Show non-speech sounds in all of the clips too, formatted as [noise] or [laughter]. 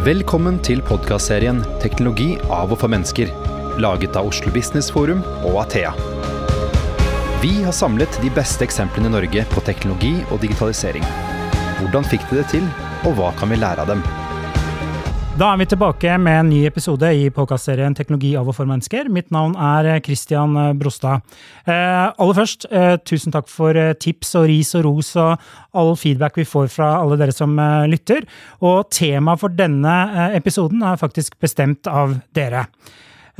Velkommen til podkastserien 'Teknologi av og for mennesker', laget av Oslo Business Forum og Athea. Vi har samlet de beste eksemplene i Norge på teknologi og digitalisering. Hvordan fikk de det til, og hva kan vi lære av dem? Da er vi tilbake med en ny episode i podkastserien Teknologi av og for mennesker. Mitt navn er Christian Brostad. Eh, aller først, eh, tusen takk for eh, tips og ris og ros og all feedback vi får fra alle dere som eh, lytter. Og temaet for denne eh, episoden er faktisk bestemt av dere.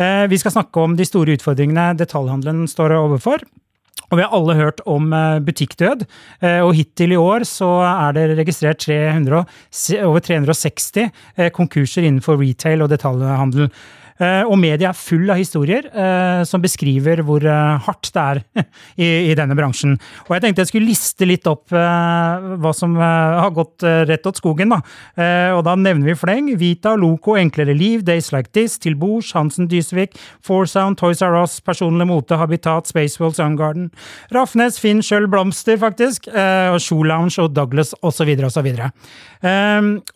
Eh, vi skal snakke om de store utfordringene detaljhandelen står overfor. Og vi har alle hørt om eh, butikkdød, eh, og hittil i år så er det registrert 300, over 360 eh, konkurser innenfor retail og detaljhandel. Og media er full av historier eh, som beskriver hvor eh, hardt det er [laughs] i, denne bransjen. Og jeg tenkte jeg skulle liste litt opp eh, hva som har gått rett åt skogen. Da. og da nevner vi fleng. Vita, Loco, Enklere liv, Days Like This, Til Bords, Hansen Dysvik, Foursound, Toys R Us, Personlig mote, Habitat, Spaceworld, Sungarden, Rafnes, Finn, Schjøll, Blomster, faktisk, og Shoe Lounge og Douglas osv. osv.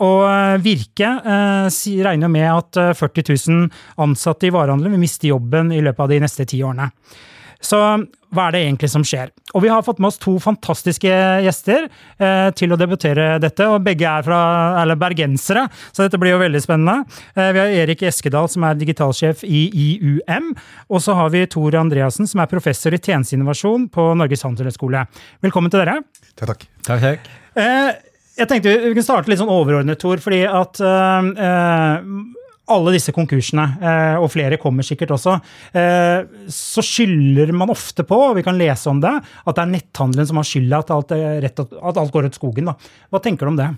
Og Virke regner med at 40 000 ansatte i varehandelen vil miste jobben i løpet av de neste ti årene. Så hva er det egentlig som skjer? Og vi har fått med oss to fantastiske gjester eh, til å debutere dette. og Begge er fra, eller bergensere, så dette blir jo veldig spennende. Eh, vi har Erik Eskedal, som er digitalsjef i IUM. Og så har vi Tor Andreassen, som er professor i tjenesteinnovasjon på Norges handelshøyskole. Velkommen til dere. Takk, takk. takk, takk. Eh, jeg tenkte vi kunne starte litt sånn overordnet, Tor, fordi at eh, eh, alle disse konkursene, eh, og flere kommer sikkert også, eh, så skylder man ofte på, og vi kan lese om det, at det er netthandelen som har skylda at, at, alt går ut skogen. Da. Hva tenker du om det?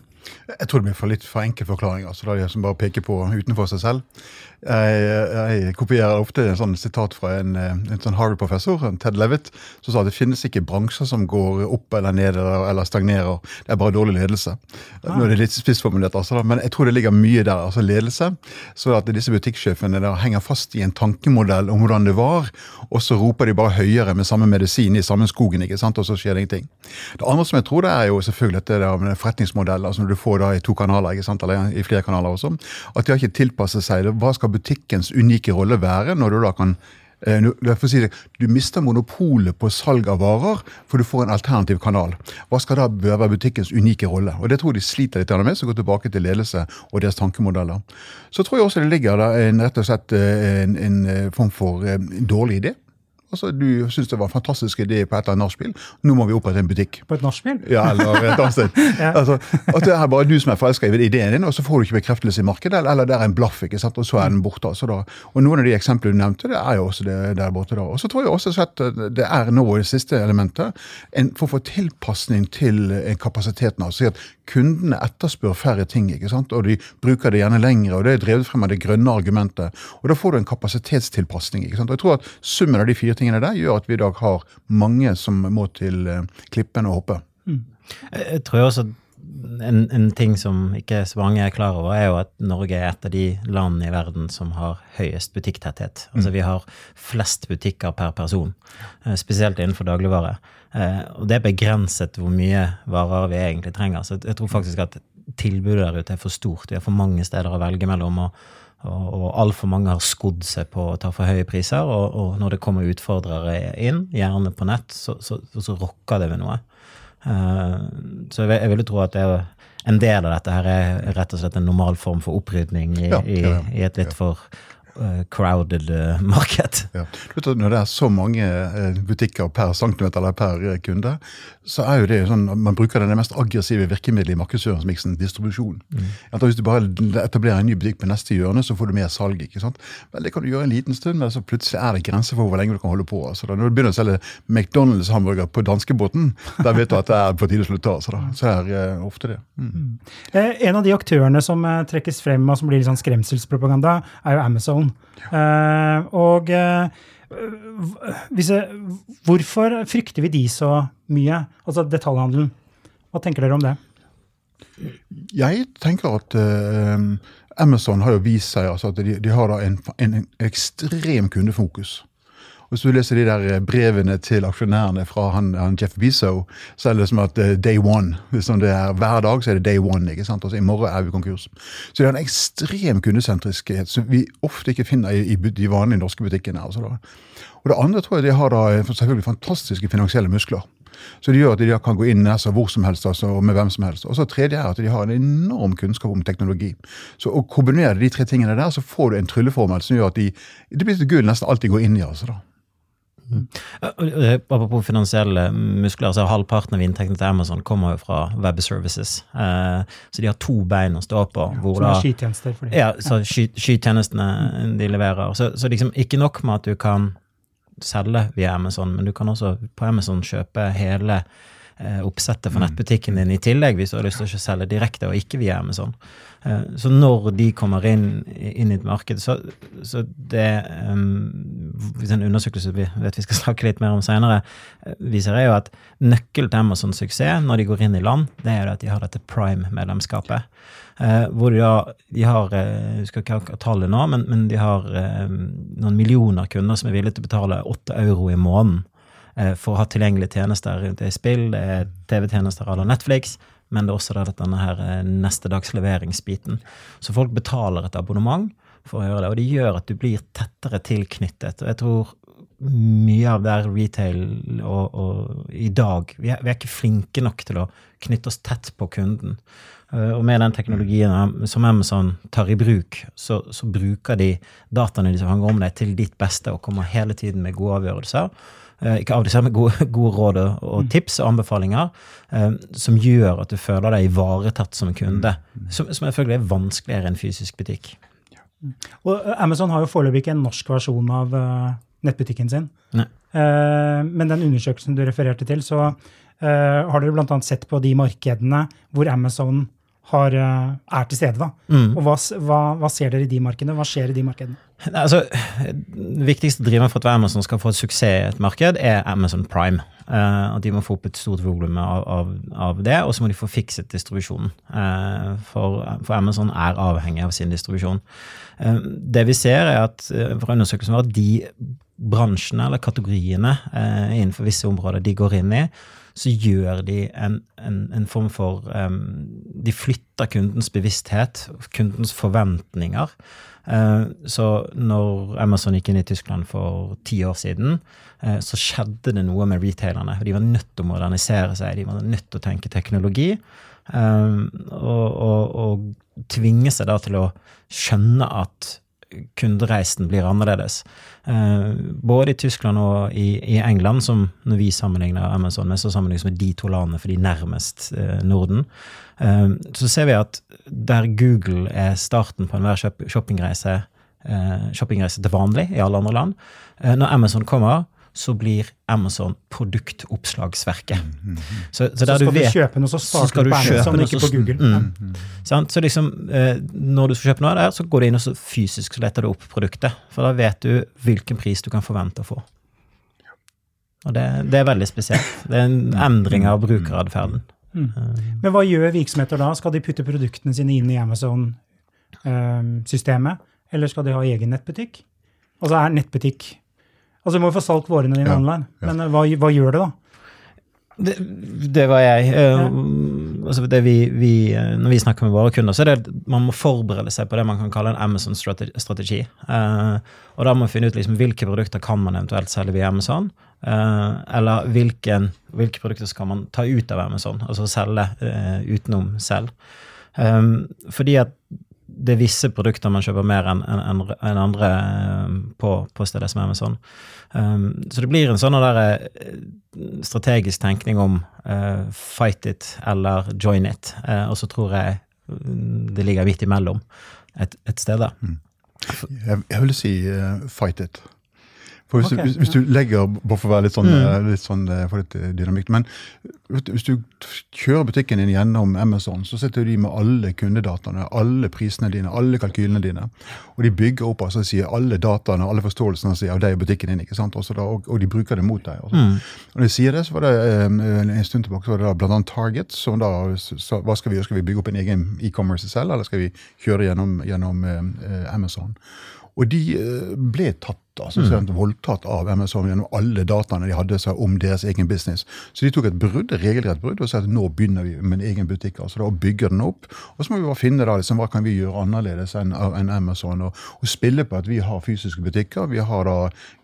Jeg tror det blir for litt for enkel forklaring. altså Det er de som bare peker på utenfor seg selv. Jeg, jeg kopierer ofte en sånn sitat fra en, en sånn Harvard-professor, Ted Levitt, som sa at det finnes ikke bransjer som går opp eller ned eller stagnerer. Det er bare dårlig ledelse. Ah. Nå er det litt spissformulert, altså, men jeg tror det ligger mye der. altså Ledelse. Så at disse butikksjefene der henger fast i en tankemodell om hvordan det var, og så roper de bare høyere med samme medisin i samme skogen, ikke sant, og så skjer det ingenting. Det andre som jeg tror det er jo selvfølgelig dette der med forretningsmodell, altså når du får da i to kanaler, ikke sant, eller i flere kanaler også, at de har ikke tilpasset seg. Hva skal butikkens unike rolle være når du da kan eh, Si det, du mister monopolet på salg av varer, for du får en alternativ kanal. Hva skal da være butikkens unike rolle? Og Det tror jeg de sliter litt med, så går tilbake til ledelse og deres tankemodeller. Så tror jeg også det ligger da en, rett og slett eh, en, en eh, form for en dårlig idé. Altså, Du syntes det var en fantastisk idé på et eller annet nachspiel. Nå må vi opprette en butikk. På et nachspiel? Ja, eller et annet sted. [laughs] ja. altså, at det er bare du som er forelska i ideen din, og så får du ikke bekreftelse i markedet, eller, eller det er en blaff, ikke sant, og så er den borte. Altså, da. Og Noen av de eksemplene du nevnte, det er jo også det der borte. da. Og så tror jeg også at det er nå det siste elementet, en for å få tilpasning til kapasiteten. altså at Kundene etterspør færre ting, ikke sant? og de bruker det gjerne lengre. og Det er drevet frem av det grønne argumentet. og Da får du en kapasitetstilpasning. ikke sant? Og jeg tror at Summen av de fire tingene der gjør at vi i dag har mange som må til eh, klippen og hoppe. Mm. Jeg tror også en, en, ting som ikke så mange er klar over, er jo at Norge er et av de landene i verden som har høyest butikktetthet. Altså mm. vi har flest butikker per person, eh, spesielt innenfor dagligvare. Eh, og det er begrenset hvor mye varer vi egentlig trenger. Så jeg tror faktisk at tilbudet der ute er for stort. Vi har for mange steder å velge mellom. og og, og altfor mange har skodd seg på å ta for høye priser. Og, og når det kommer utfordrere inn, gjerne på nett, så, så, så rokker det ved noe. Uh, så jeg, jeg vil tro at det er en del av dette her er rett og slett en normal form for opprydning i, ja, ja, ja. i, et litt for Eh, crowded eh, [laughs] marked. Ja. Når det er så mange eh, butikker per centimeter eller per kunde, så er jo det sånn man bruker det mest aggressive virkemidlet i markedsføringsmiksen, distribusjon. Mm. Hvis du bare etablerer en ny butikk på neste hjørne, så får du mer salg. ikke sant? Men Det kan du gjøre en liten stund, men så plutselig er det grenser for hvor lenge du kan holde på. Altså, når du begynner å selge McDonald's-hamburger på danskebåten, da vet du at det er på tide å slutte. Altså, da. Så er det uh, ofte det. Mm. Mm. En av de aktørene som trekkes frem og som blir litt sånn skremselspropaganda, er jo Amazon. Uh, og uh, jeg, hvorfor frykter vi de så mye, altså detaljhandelen? Hva tenker dere om det? Jeg tenker at uh, Amazon har jo vist seg altså at de, de har en, en, ekstrem kundefokus. Hvis du leser de der brevene til aksjonærene fra han, han Jeff Bezo, så er det som at uh, day one. Liksom det er, hver dag så er det day one. ikke sant? Altså I morgen er vi konkurs. Så det er en ekstrem kundesentriskhet som vi ofte ikke finner i, i de vanlige norske butikkene. altså da. Og det andre tror jeg de har da selvfølgelig fantastiske finansielle muskler. Så det gjør at de kan gå inn altså, hvor som helst altså, og med hvem som helst. Og så tredje er at de har en enorm kunnskap om teknologi. Så å kombinere de tre tingene der, så får du en trylleformel som gjør at de, det blir til gull nesten alt de går inn i. altså da. Mm. Apropos finansielle muskler, så halvparten av inntektene til Amazon kommer jo fra web services. Eh, så de har to bein å stå på. Ja, som er skytjenester for dem. Ja, så sky, skytjenestene de leverer. Så, så liksom ikke nok med at du kan selge via Amazon, men du kan også på Amazon kjøpe hele eh, oppsettet for nettbutikken din i tillegg, hvis du har lyst til å selge direkte og ikke via Amazon. Eh, så når de kommer inn, inn i et marked, så, så det um, En undersøkelse vi vet vi skal [laughs] snakke litt mer om senere, viser jo at nøkkelen til Amazons suksess når de går inn i land, det er at de har dette prime-medlemskapet. Uh, hvor de, da, de har Jeg husker ikke tallet nå, men, men, de har uh, noen millioner kunder som er villige til å betale åtte euro i måneden uh, for å ha tilgjengelige tjenester det i spill. Det er TV-tjenester à la Netflix, men det er også denne her neste dags leveringsbiten. Så folk betaler et abonnement for å gjøre det, og det gjør at du blir tettere tilknyttet. Og jeg tror mye av det retail og, og i dag vi er, vi er, ikke flinke nok til å knytte oss tett på kunden. Eh, og med den teknologien som Amazon tar i bruk, så, så bruker de dataene de som handler om deg, til ditt beste og kommer hele tiden med gode avgjørelser. Eh, ikke avgjørelser, men gode, gode råd og tips og anbefalinger eh, som gjør at du føler deg ivaretatt som kunde. Som, som selvfølgelig er vanskeligere enn fysisk butikk. Og Amazon har jo foreløpig ikke en norsk versjon av nettbutikken sin. Nei. Men den undersøkelsen du refererte til, så har dere bl.a. sett på de markedene hvor Amazon har, er til stede. da. Mm. Og hva, hva, hva, ser dere i de markedene? Hva skjer i de markedene? Altså, det viktigste driver for at Amazon skal få et suksess i et marked, er Amazon Prime. Uh, at De må få opp et stort volum av, av, av, det, og så må de få fikset distribusjonen. Uh, for, for, Amazon er avhengig av sin distribusjon. Uh, det vi ser, er at fra undersøkelsen var at de bransjene eller kategoriene innenfor visse områder de går inn i, så gjør de en, en, en form for um, De flytter kundens bevissthet, kundens forventninger. Uh, så når Amazon gikk inn i Tyskland for ti år siden, uh, så skjedde det noe med retailerne. De var nødt til å modernisere seg, de var nødt til å tenke teknologi. Um, og, og, og tvinge seg da til å skjønne at kundereisen blir annerledes. Eh, både i Tyskland og i, England, som når vi sammenligner Amazon med, så sammenlignes med de to landene for de nærmest eh, Norden. Eh, så ser vi at der Google er starten på enhver shoppingreise, shoppingreise til vanlig i alle andre land, når Amazon kommer, så blir Amazon produktoppslagsverket. Mm, mm, mm. Så, så, så, skal du, vet, kjøpe noe, så starter du på Amazon, ikke på Google. Mm, mm. Så liksom, eh, når du skal kjøpe noe der, så går du inn og så fysisk så leter du opp produktet. For da vet du hvilken pris du kan forvente å få. Og det, det er veldig spesielt. Det er en endring av brukeratferden. Mm. Men hva gjør virksomheter da? Skal de putte produktene sine inn i Amazon-systemet? Eller skal de ha egen nettbutikk? Altså er nettbutikk Altså, Du må jo få solgt varene dine ja, online, men eh, hva, hva, gjør det, da? Det, det var jeg. Uh, altså det vi, vi, eh, når vi snakker med våre kunder, så er det at man må forberede seg på det man kan kalle en Amazon-strategi. Uh, og da må man finne ut liksom, hvilke produkter kan man eventuelt selge via Amazon. Uh, eller hvilken, hvilke produkter skal man ta ut av Amazon, altså selge utenom selv. Um, fordi at det er visse produkter man kjøper mer enn en, en andre eh, på, på steder som Amazon. Um, så det blir en sånn eh, strategisk tenkning om uh, fight it eller join it. Uh, og så tror jeg mm, det ligger midt imellom et, et sted. Mm. Jeg, jeg vil si uh, fight it. For hvis, okay, du, hvis, hvis, du legger Bare for å være litt sånn, mm. Eh, litt sånn eh, for litt eh, dynamikk. Men hvis du kjører butikken din gjennom Amazon, så sitter de med alle kundedataene, alle prisene dine, alle kalkylene dine. Og de bygger opp altså sier alle dataene, alle forståelsene av deg og butikken din. ikke sant? Da, og, og, de bruker det mot deg. Mm. Og når de sier det, så var det en stund tilbake så var det da annet Target. som da, så, Hva skal vi gjøre? Skal vi bygge opp en egen e-commerce selv, eller skal vi kjøre gjennom, gjennom eh, Amazon? Og de ble tatt altså, mm. voldtatt av Amazon gjennom alle dataene de hadde seg om deres egen business. Så de tok et brudd, regelrett brudd og sa at nå begynner vi med en egen butikk. altså da, og bygger den opp. Og så må vi bare finne da, liksom, hva kan vi gjøre annerledes enn en Amazon. Og, og, spille på at vi har fysiske butikker. Vi har da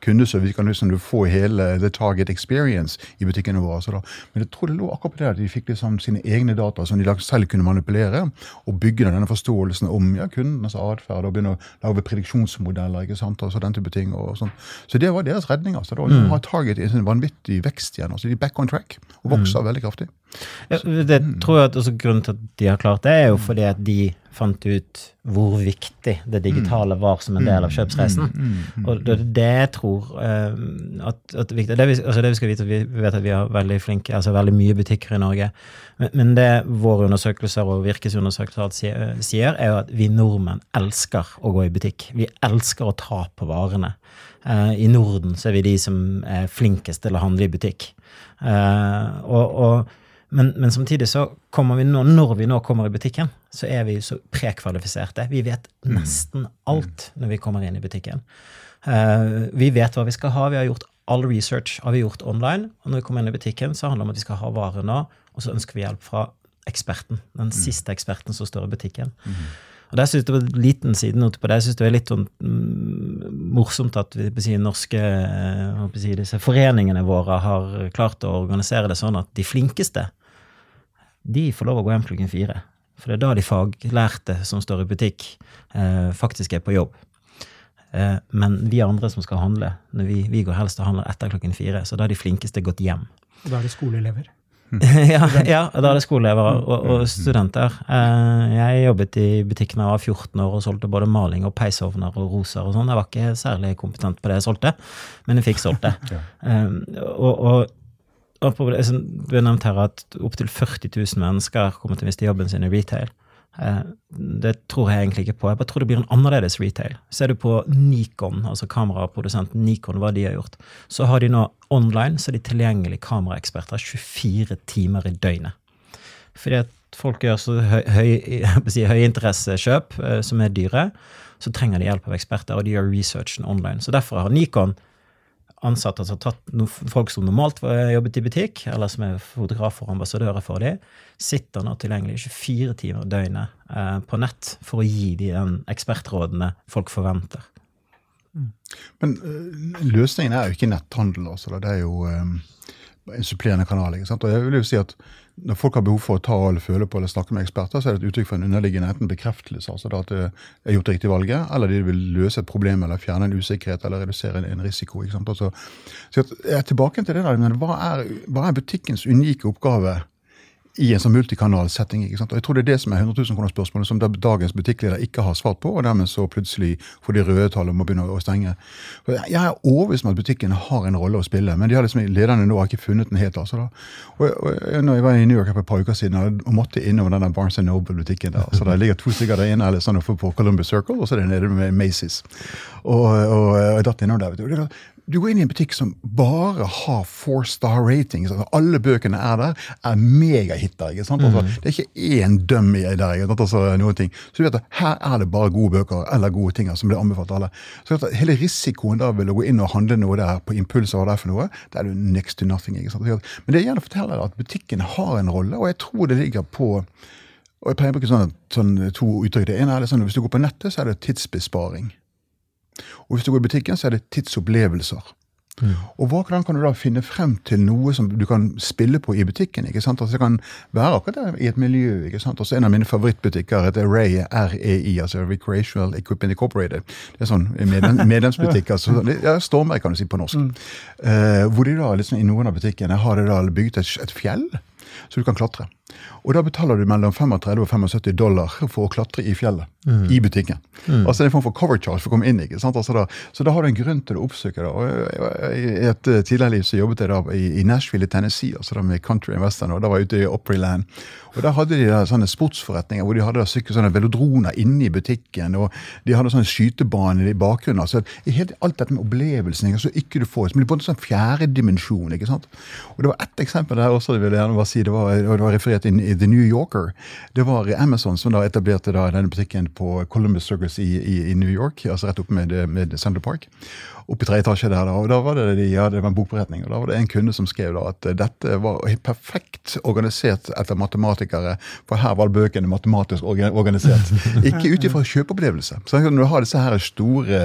kundeservice. Vi kan liksom få hele the target experience i butikkene våre. Så da. Men jeg tror det lå akkurat på det at de fikk liksom sine egne data som de selv kunne manipulere, og bygge denne forståelsen om ja, kundenes atferd og begynne å lage prediksjonsmodeller ikke sant, altså så den type ting. Og sånn. Så det var deres redning. altså. Da mm. har Target en vanvittig vekst igjen. altså De er back on track og vokser mm. veldig kraftig. Ja, det tror jeg at også Grunnen til at de har klart det, er jo fordi at de fant ut hvor viktig det digitale var som en del av kjøpsreisen. Og det det tror uh, at, at viktig, det, vi, altså det vi skal vite, vi vet at vi har veldig flinke, altså veldig mye butikker i Norge. Men, men det våre undersøkelser og virkesundersøkelser sier, er jo at vi nordmenn elsker å gå i butikk. Vi elsker å ta på varene. Uh, I Norden så er vi de som er flinkest til å handle i butikk. Uh, og, og men, men, samtidig så kommer vi nå, når vi nå kommer i butikken, så er vi så prekvalifiserte. Vi vet nesten alt når vi kommer inn i butikken. Uh, vi vet hva vi skal ha. Vi har gjort all research har vi gjort online. Og når vi kommer inn i butikken, så handler det om at vi skal ha varer nå, og så ønsker vi hjelp fra eksperten. Den siste eksperten som står i butikken. Mm. Og der synes det var en liten sidenote på det. Jeg synes det er litt sånn mm, morsomt at vi, si, norske eh, si, disse foreningene våre har klart å organisere det sånn at de flinkeste de får lov å gå hjem klokken fire. For det er da de faglærte som står i butikk, eh, faktisk er på jobb. Eh, men vi andre som skal handle, vi, vi, går helst og handler etter klokken fire, så da er de flinkeste gått hjem. Og da er det skoleelever? [laughs] ja, ja, da er det skoleelever og, og, studenter. Eh, jeg jobbet i butikken da jeg var 14 år og solgte både maling og peisovner og roser og sånn. Jeg var ikke særlig kompetent på det jeg solgte, men jeg fikk solgt det. [laughs] Eh, og, og du har nevnt her at opptil 40 000 mennesker kommer til å miste jobben sin i retail. Eh, det tror jeg egentlig ikke på. Jeg bare tror det blir en annerledes retail. Ser du på Nikon, altså kameraprodusenten Nikon, hva de har gjort, så har de nå online så er de tilgjengelige kameraeksperter 24 timer i døgnet. Fordi at folk gjør så høyinteressekjøp høy, høy eh, som er dyre, så trenger de hjelp av eksperter, og de gjør researchen online. Så derfor har Nikon ansatte som har tatt noen folk som normalt jobbet i butikk, eller som er fotografer og ambassadører for dem, sitter nå tilgjengelig 24 timer døgnet eh, på nett for å gi dem den ekspertrådene folk forventer. Mm. Men uh, løsningen er jo ikke netthandel. Altså, det er jo um, en supplerende kanal. ikke sant? Og jeg vil jo si at når folk har behov for å ta eller føle på eller snakke med eksperter, så er det et uttrykk for en underliggende enten bekreftelse, altså at det er gjort det riktige valget, eller de vil løse et problem eller fjerne en usikkerhet eller redusere en, risiko. ikke sant? Altså, så jeg er tilbake til det der, men hva er, hva er butikkens unike oppgave i en sånn multikanalsetting. ikke sant? Og Jeg tror det er det som er 100 000 kroner-spørsmålet som dagens butikkleder ikke har svart på, og dermed så plutselig får de røde tall og må begynne å stenge. For jeg er overbevist om at butikken har en rolle å spille, men de har liksom, lederne nå har ikke funnet den helt. altså da. Og, og når Jeg var i New York for et par uker siden og måtte innover den Barnes Noble-butikken der. så Der ligger to stykker der inne eller sånn på Columbus Circle, og så er det nede med Macy's. Og, og, og jeg datt innom der. Du går inn i en butikk som bare har four star ratings. Altså, alle bøkene er der, er megahiter. ikke sant? Altså, mm. Det er ikke én dummy der. ikke sant? Altså, noen ting. Så du vet at her er det bare gode bøker eller gode ting som blir anbefalt alle. Så at Hele risikoen da ved å gå inn og handle noe der på impuls, og derfor er noe, det er jo next to nothing. ikke sant? Men det jeg gjerne forteller er at butikken har en rolle, og jeg tror det ligger på og jeg pleier å bruke sånn, sånn to uttrykk. Det ene er det sånn, Hvis du går på nettet, så er det tidsbesparing. Og hvis du går i butikken, så er det tidsopplevelser. Mm. Og hvordan kan du da finne frem til noe som du kan spille på i butikken? ikke sant? Altså Det kan være akkurat der i et miljø. ikke sant? Også En av mine favorittbutikker heter Ray, REI, altså Recreational Equipment Incorporated. Det er sånn medlem, [laughs] medlemsbutikk. altså, ja, Stormvei, kan du si på norsk. Mm. Uh, hvor de da liksom i noen av butikkene har de da bygget et, et fjell så du kan klatre. Og da betaler du mellom 35 og 75 dollar for å klatre i fjellet. Mm. I butikken. Mm. Altså det er en form for cover charge for å komme inn. ikke sant? Altså da, så da har du en grunn til å oppsøke det. Og I et eh, tidligere liv så jobbet jeg da i, i Nashville i Tennessee, altså da med country and western. og Da var jeg ute i Opryland. Og Der hadde de da sånne sportsforretninger hvor de hadde da sånne velodroner inne i butikken. og De hadde sånne skytebaner i bakgrunnen. altså helt, Alt dette med opplevelsen ikke, så ikke du får, som blir på en sånn fjerde dimensjon. ikke sant? Og Det var ett eksempel der også, jeg vil gjerne bare si, det var, det var publisert i, The New Yorker. Det var Amazon som da etablerte da denne butikken på Columbus Circus i, i, i New York, altså rett opp med, med Central Park opp i tre etasje der. Da, og da var det, de, ja, en bokberetning, og da var det en kunde som skrev da at dette var perfekt organisert etter matematikere, for her var bøkene matematisk organisert. [laughs] Ikke ut ifra kjøpeopplevelse. Så når du har disse her store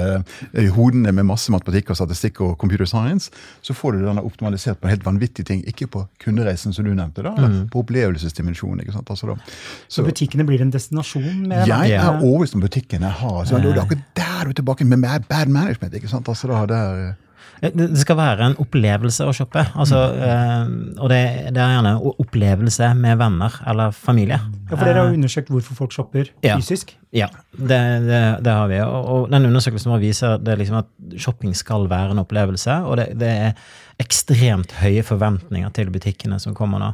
eh, hodene med masse matematikk og statistikk og computer science, så får du den optimalisert på en helt vanvittig ting. Ikke på kundereisen, som du nevnte, da, mm. på opplevelsesdimensjonen. ikke sant? Altså, da. Så, så, butikkene blir en destinasjon? Med jeg er overbevist om butikkene har så, Det er akkurat der du er tilbake med bad management. ikke sant? Altså, da, der, det skal være en opplevelse å shoppe. Altså, mm. og det, det, er gjerne opplevelse med venner eller familie. Ja, For dere har eh, undersøkt hvorfor folk shopper fysisk? Ja, det, det, det har vi. Og, og, den undersøkelsen vår viser det liksom at shopping skal være en opplevelse. Og det, er ekstremt høye forventninger til butikkene som kommer nå.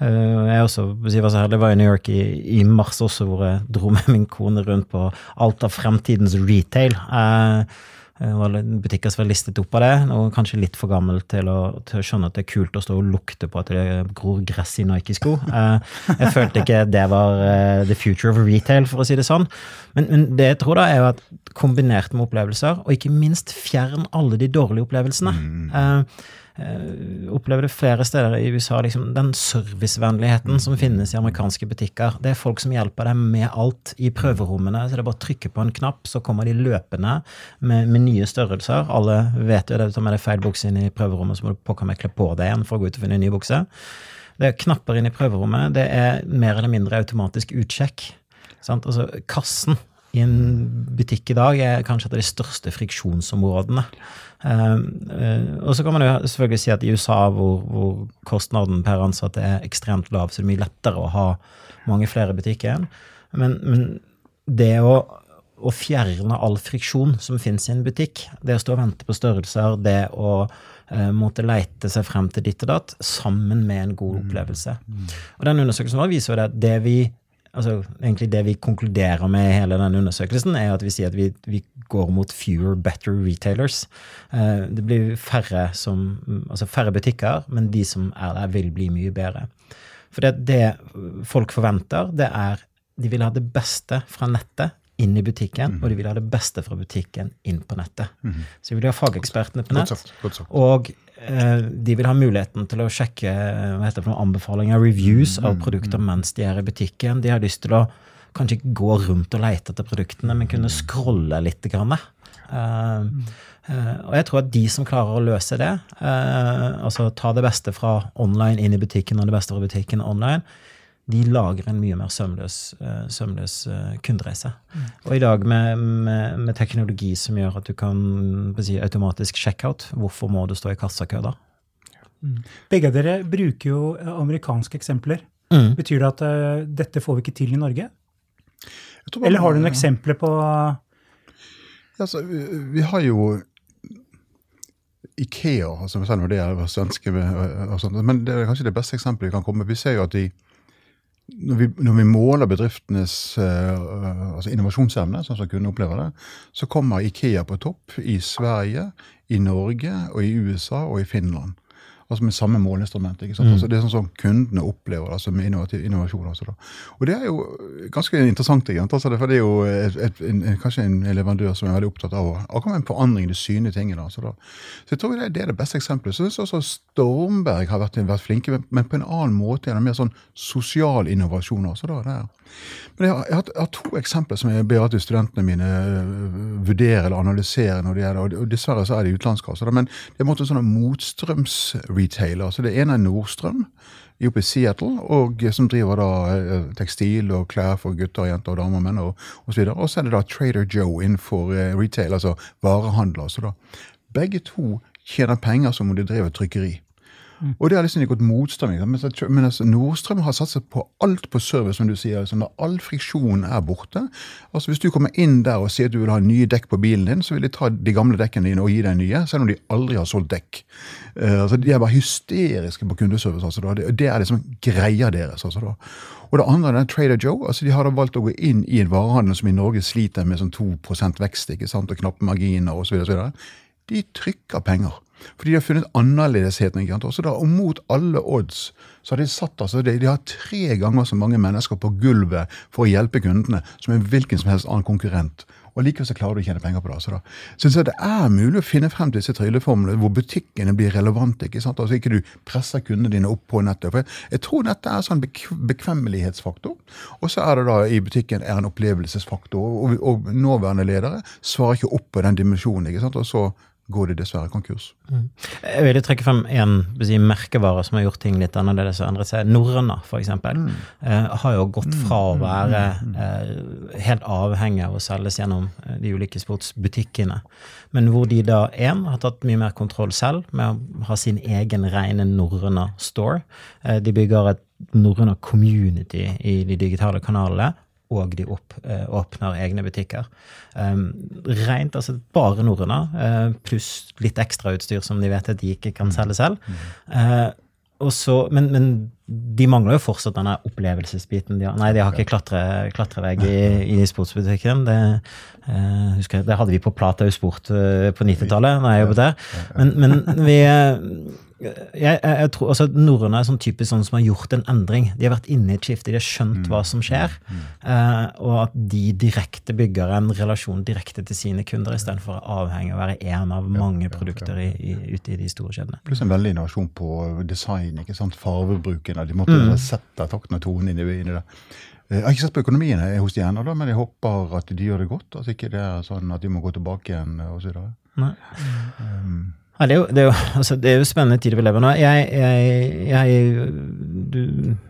Eh, jeg også, var så heldig, var i New York i, i, mars også, hvor jeg dro med min kone rundt på alt av fremtidens retail. Uh, butikker som var listet opp av det, og kanskje litt for gammel til å, til å, skjønne at det er kult å stå og lukte på at det gror gress i Nike-sko. Eh, jeg følte ikke det var eh, the future of retail, for å si det sånn. Men, men det jeg tror, da, er jo at kombinert med opplevelser, og ikke minst fjern alle de dårlige opplevelsene. Mm. Eh, opplever det flere steder i USA, liksom, den servicevennligheten som finnes i amerikanske butikker. Det er folk som hjelper deg med alt i prøverommene. så Det er bare å trykke på en knapp, så kommer de løpende med, med nye størrelser. Alle vet jo det, du tar med deg feil bukse inn i prøverommet, så må du pokker meg kle på deg igjen for å gå ut og finne en ny bukse. Det er knapper inn i prøverommet. Det er mer eller mindre automatisk utsjekk. Sant? Altså, kassen i en butikk i dag er kanskje et av de største friksjonsområdene. Uh, uh, og så kan man jo selvfølgelig si at i USA, hvor, hvor, kostnaden per ansatt er ekstremt lav, så det er mye lettere å ha mange flere butikker. Men, men det å, å, fjerne all friksjon som finnes i en butikk, det å stå og vente på størrelser, det å uh, måtte leite seg frem til ditt og datt, sammen med en god mm. opplevelse. Mm. Og den undersøkelsen vår viser jo det at det vi altså egentlig Det vi konkluderer med i hele denne undersøkelsen, er at vi sier at vi, vi går mot fewer, better retailers. Uh, det blir færre, som, altså færre butikker, men de som er der, vil bli mye bedre. For det, det folk forventer, det er de vil ha det beste fra nettet inn i butikken, mm. og de vil ha det beste fra butikken inn på nettet. Mm. Så vi vil ha fagekspertene på nett. Godt sagt, godt sagt. Og Eh, de vil ha muligheten til å sjekke hva heter det for anbefalinger, reviews av mm, produkter mm. mens de er i butikken. De har lyst til å kanskje ikke gå rundt og lete etter produktene, men kunne scrolle litt. Grann. Uh, uh, og jeg tror at de som klarer å løse det, uh, altså ta det beste fra online inn i butikken og det beste fra butikken online, de lager en mye mer sømløs, uh, sømløs uh, kundereise. Mm. Og i dag med, med, med, teknologi som gjør at du kan si, automatisk checkout, hvorfor må du stå i kassakø da? Mm. Begge av dere bruker jo amerikanske eksempler. Mm. Betyr det at uh, dette får vi ikke til i Norge? Eller har du noen eksempler på altså, vi, vi har jo Ikea, altså, selv om det er svenske, men det er kanskje det beste eksempelet vi kan komme. Vi ser jo at de når vi, når vi, måler bedriftenes uh, altså innovasjonsevne, sånn som kundene opplever det, så kommer Ikea på topp i Sverige, i Norge, og i USA og i Finland altså med samme måleinstrument. ikke sant? Mm. Altså det er sånn som kundene opplever altså med innovasjon. Altså da. Og det er jo ganske interessant, egentlig, altså for det er jo et, et, en, kanskje en leverandør som er veldig opptatt av akkurat en forandring i de synlige tingene. Altså da. Så jeg tror det, det er det beste eksempelet. Så jeg synes også Stormberg har vært, vært flinke, men på en annen måte, gjennom mer sånn sosial innovasjon. Altså da, der. Men jeg har, jeg, har, jeg har, to eksempler som jeg ber at studentene mine øh, vurderer eller analyserer. når det gjelder, og Dessverre så er det utenlandske. Altså, men det er en sånn motstrømsretailer. Så det ene er Nordstrøm oppe i Seattle, og, som driver da øh, tekstil og klær for gutter, jenter, og damer og menn og osv. Og så er det da Trader Joe innenfor retail, altså varehandler. Altså da. Begge to tjener penger som om de driver trykkeri. Mm. Og det har liksom gått motstrøm. Men altså, Nordstrøm har satset på alt på service, som du sier. Altså, når all friksjon er borte. altså Hvis du kommer inn der og sier at du vil ha nye dekk på bilen din, så vil de ta de gamle dekkene dine og gi deg nye, selv om de aldri har solgt dekk. Uh, altså De er bare hysteriske på kundeservice. altså da. Det, det er liksom greia deres. altså da. Og det andre er Trader Joe. altså De har da valgt å gå inn i en varehandel som i Norge sliter med sånn 2% vekst ikke sant, og knappe marginer osv. de trykker penger. Fordi de har funnet annerledesheten. ikke sant? Også da, og mot alle odds så har de satt altså, de, de har tre ganger så mange mennesker på gulvet for å hjelpe kundene som en hvilken som helst annen konkurrent. Og likevel så klarer du å tjene penger på det. Så da Så jeg det er mulig å finne frem til disse trylleformlene hvor butikkene blir relevante. ikke sant? Altså Ikke du presser kundene dine opp på nettet. For jeg, jeg tror nettet er en sånn bekvemmelighetsfaktor. Og så er det da i butikken er en opplevelsesfaktor. Og, og nåværende ledere svarer ikke opp på den dimensjonen. ikke sant? Og så går de dessverre konkurs. Mm. Jeg vil trekke frem en si, merkevare som har gjort ting litt annerledes og endret seg. Norrøna, f.eks., mm. eh, har jo gått fra å mm. være mm. eh, helt avhengig av å selges gjennom eh, de ulike sportsbutikkene, men hvor de da én har tatt mye mer kontroll selv med å ha sin egen rene Norrøna store. Eh, de bygger et Norrøna community i de digitale kanalene og de opp, eh, åpner egne butikker. Um, rent, altså bare norrøne, uh, pluss litt ekstrautstyr som de vet at de ikke kan selge selv. Uh, så, men, men, de mangler jo fortsatt denne opplevelsesbiten. De har, nei, de har ikke klatre, klatrevegg i, i sportsbutikken. Det, uh, husker jeg, det hadde vi på Platau Sport på 90-tallet, da jeg jobbet der. Men, men vi jeg, jeg, tror altså Norrøne er sånn typisk sånn som har gjort en endring. De har vært inne i et skifte, de har skjønt mm. hva som skjer. Mm. Uh, og at de direkte bygger en relasjon direkte til sine kunder, istedenfor å avhenge av å være én av mange ja, produkter i, i, ute i de store kjedene. Pluss en veldig innovasjon på design. ikke sant? Farvebruken. De måtte mm. sette takten og tonen inn i det. Eh, jeg har ikke sett på økonomien hos de ennå, men jeg håper at de gjør det godt. At ikke det er sånn at de må gå tilbake igjen osv. Um, ja, det, er jo, det, er jo, [laughs] altså, det er jo spennende tider vi lever nå. Jeg, jeg, jeg du,